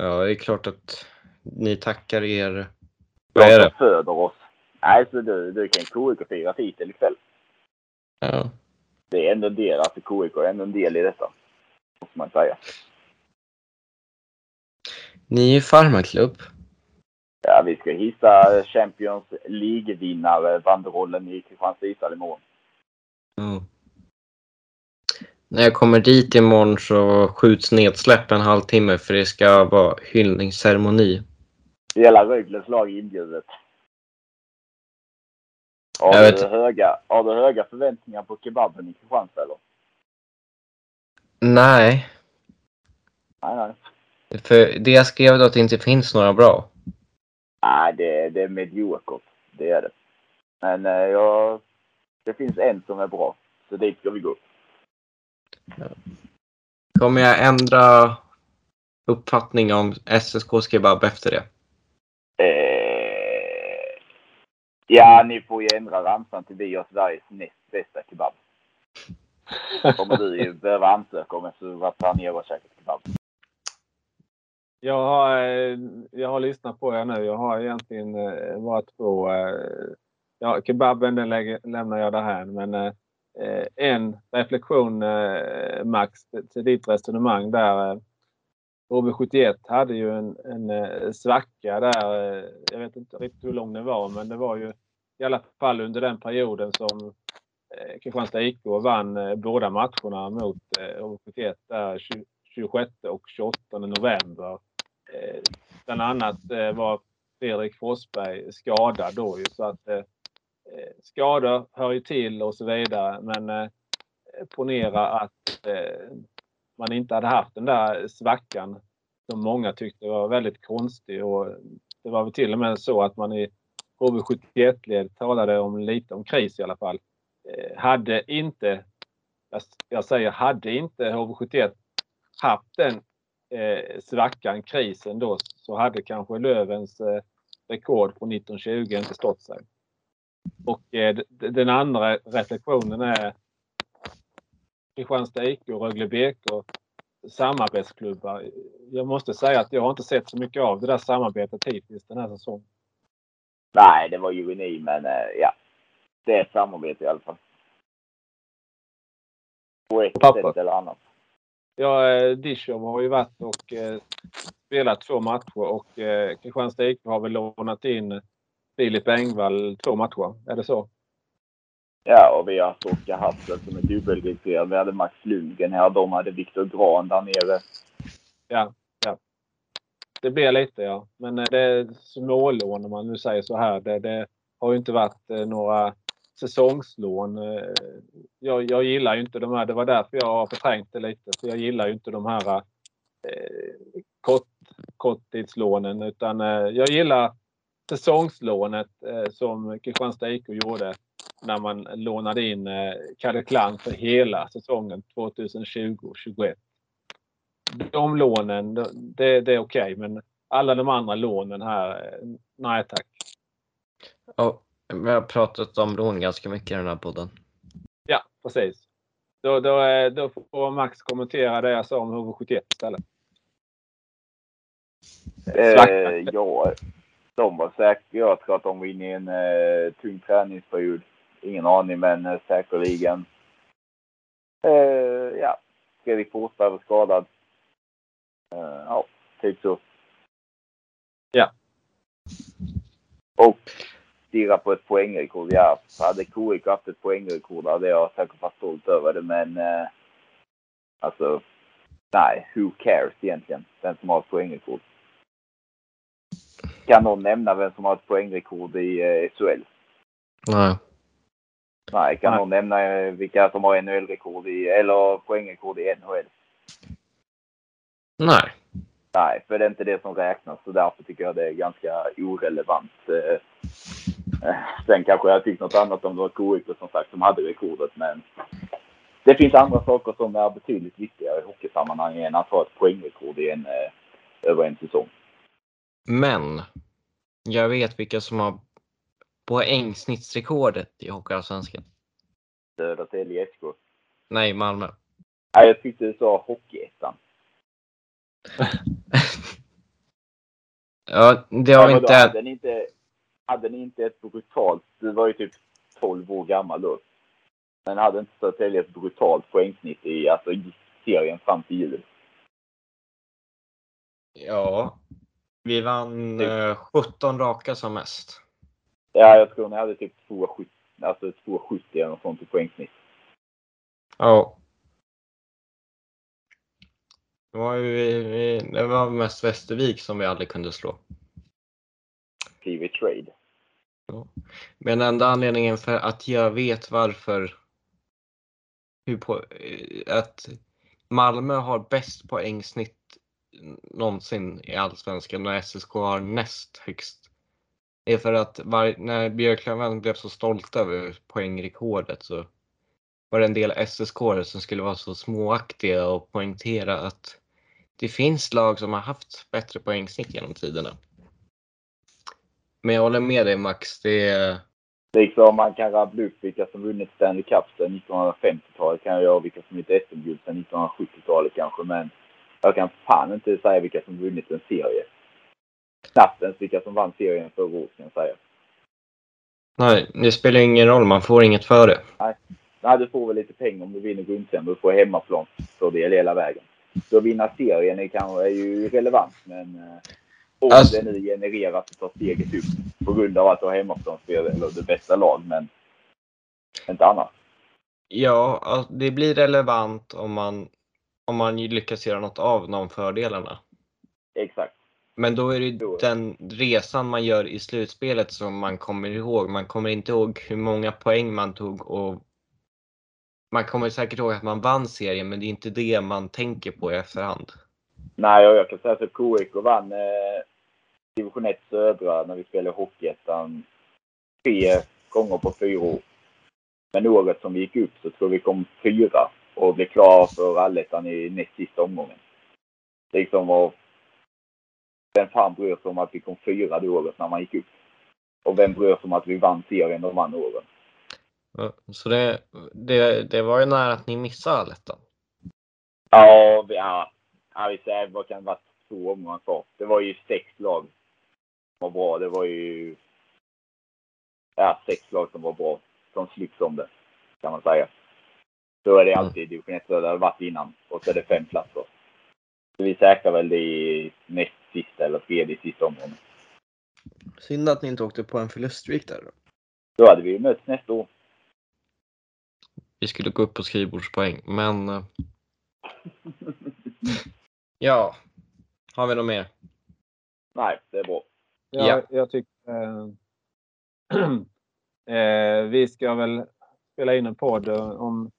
Ja, det är klart att ni tackar er. Vad är det? föder oss. Nej, så du, du kan KIK fira titel ikväll. Ja. Det är ändå en del, alltså KIK är ändå en del i detta. Måste man säga. Ni är ju farmarklubb. Ja, vi ska hissa Champions League-vinnare banderollen i Kristianstad imorgon. Ja. När jag kommer dit imorgon så skjuts nedsläpp en halvtimme för det ska vara hyllningsceremoni. Hela Rögles lag inbjudet. Har Jag du, vet- höga, har du höga förväntningar på kebaben i Kristianstad eller? Nej, Nej, nej. för det jag skrev då att det inte finns några bra. Nej, det, det är mediokert. Det är det. Men eh, ja, det finns en som är bra. Så dit ska vi gå. Kommer jag ändra uppfattning om SSK kebab efter det? Eh, ja, ni får ju ändra ramsan till vi har Sveriges näst bästa kebab. kommer du ju behöva ansöka om efter att varit här nere och käkat kebab. Jag har, eh, jag har lyssnat på er nu. Jag har egentligen eh, bara två. eh, Ja, kebaben den lämnar jag därhän. Men Eh, en reflektion eh, Max till- ditt resonemang där. Eh, HV71 hade ju en, en eh, svacka där. eh, Jag vet inte riktigt hur lång den var men det var ju i alla fall under den perioden som eh, Kristianstad IK vann eh, båda matcherna mot eh, HV71 där 26 och 28 november. Eh, bland annat eh, var Fredrik Forsberg skadad då ju så att eh, Eh, skador hör ju till och så vidare. Men eh, ponera att eh, man inte hade haft den där svackan som många tyckte var väldigt konstig och det var väl till och med så att man i HV71-led talade om lite om kris i alla fall. Eh, hade inte, jag, jag säger hade inte HV71 haft den eh, svackan, krisen då, så hade kanske Lövens eh, rekord på 1920 inte stått sig. Och eh, den andra reflektionen är Kristianstad IK och Rögle BK samarbetsklubbar. Jag måste säga att jag har inte sett så mycket av det där samarbetet hittills den här säsongen. Nej, det var ju ni, men eh, ja. Det är ett samarbete i alla fall. På ett Pappa. sätt eller annat. Ja, eh, Dishom har ju varit och eh, spelat två matcher och eh, Kristianstad IK har väl lånat in Filip Engvall två matcher. Är det så? Ja, och vi har haft Oskar Hassel som är dubbelregistrerad. Vi hade Max Lundgren här. De hade Viktor Grahn där nere. Ja, ja. Det blir lite ja. Men eh, det är smålån om man nu säger så här. Det, det har ju inte varit eh, några säsongslån. Eh, Jag, jag gillar ju inte de här. Det var därför jag har förträngt det lite. För jag gillar ju inte de här eh, kort, korttidslånen. Utan eh, jag gillar säsongslånet eh, som Kristianstad IK gjorde när man lånade in eh, Kalle Klang för hela säsongen 2020-21. De lånen, det, det är okej, men alla de andra lånen här, eh, nej tack. Ja, vi har pratat om lån ganska mycket i den här podden. Ja, precis. Då, då, då får Max kommentera det jag sa om HV71 istället. Eh, ja, de var säkert. Jag tror att de var inne i en eh, tung träningsperiod. Ingen aning, men eh, säkerligen. Eh, ja, Fredrik Forsberg var skadad. Eh, ja, typ så. Ja. Och stirra på ett poängrekord. Ja, hade KIK haft ett poängrekord hade jag säkert varit stolt över det, men eh, alltså, nej, who cares egentligen? Vem som har ett poängrekord. Kan någon nämna vem som har ett poängrekord i eh, SHL? Nej. Nej, kan Nej. någon nämna eh, vilka som har NHL-rekord i, eller poängrekord i NHL? Nej. Nej, för det är inte det som räknas så därför tycker jag det är ganska orelevant. Eh, eh, Sen kanske jag tyckt något annat om det var KIK som sagt som hade rekordet, men det finns andra saker som är betydligt viktigare i hockeysammanhang än att ha ett poängrekord i en, över en säsong. Men jag vet vilka som har poängsnittsrekordet i Hockeyallsvenskan. Södertälje SK. Nej, Malmö. Nej, jag tyckte du sa Hockeyettan. ja, det har då inte... hade, ni inte... hade ni inte ett brutalt... Du var ju typ 12 år gammal då. Men hade inte Södertälje ett brutalt poängsnitt i alltså, i serien fram till jul? Ja. Vi vann Typ. eh, 17 raka som mest. Ja, jag tror ni hade typ 2,70 alltså 2,70 eller något sånt i poängsnitt. Ja. Det var, ju, det var mest Västervik som vi aldrig kunde slå. TV Trade. Men enda anledningen för att jag vet varför hur på, eh, att Malmö har bäst poängsnitt någonsin i Allsvenskan och SSK har näst högst. det är för att var, när Björklöven blev så stolta över poängrekordet så var det en del SSK som skulle vara så småaktiga och poängtera att det finns lag som har haft bättre poängsnitt genom tiderna. Men jag håller med dig Max, det är Liksom man kan rabbla upp vilka som vunnit Stanley Cup sedan 1950-talet kan jag göra vilka som vunnit SM-guld sedan 1970-talet kanske men jag kan fan inte säga vilka som vunnit en serie. Knappt ens vilka som vann serien förra året kan jag säga. Nej, det spelar ingen roll. Man får inget för det. Nej, du får väl lite pengar om du vinner grundserien. Du får hemmaplan för det hela vägen. Så att vinna serien är, kanske, är ju relevant, men eh, om Alltså- det nu genererar att tar steget upp på grund av att du har hemmaplansspel eller det bästa lag, men inte annat. Ja, alltså, det blir relevant om man, om man lyckas göra något av de fördelarna. Exakt. Men då är det ju den resan man gör i slutspelet som man kommer ihåg. Man kommer inte ihåg hur många poäng man tog och man kommer säkert ihåg att man vann serien, men det är inte det man tänker på i efterhand. Nej, och jag kan säga att KIK vann eh, division 1 södra när vi spelade Hockeyettan tre gånger på fyra år. Men året som vi gick upp så tror vi kom fyra och blev klara för allettan i näst sista omgången. Liksom var... Vem fan bryr sig om att vi kom fyra det året när man gick upp? Och vem bryr sig om att vi vann serien de andra åren? Så det, det, det var ju nära att ni missade allettan. Ja, vi, ja, ja vi säger vad kan det vara två omgångar kvar. Det var ju sex lag som var bra. Det var ju ja, sex lag som var bra. Som slogs om det, kan man säga. Så är det Mm. alltid i division 1 så det har varit innan. Och så är det fem platser. Så vi säkrar väl det i näst sista eller tredje sista omgången. Synd att ni inte åkte på en förluststreak där. då. Då hade vi ju mötts nästa år. Vi skulle gå upp på skrivbordspoäng, men... eh, Ja. Har vi något mer? Nej, det är bra. Ja, Ja. Jag tycker eh, eh, vi ska väl spela in en podd eh, om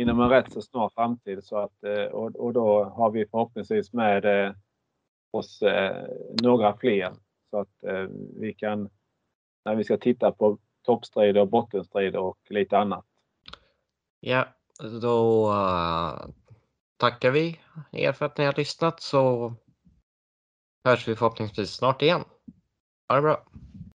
inom en rätt så snar framtid så att eh, och, och då har vi förhoppningsvis med eh, oss eh, några fler så att vi kan när vi ska titta på toppstrider och bottenstrider och lite annat. Ja, då tackar vi er för att ni har lyssnat så hörs vi förhoppningsvis snart igen. Ha det bra!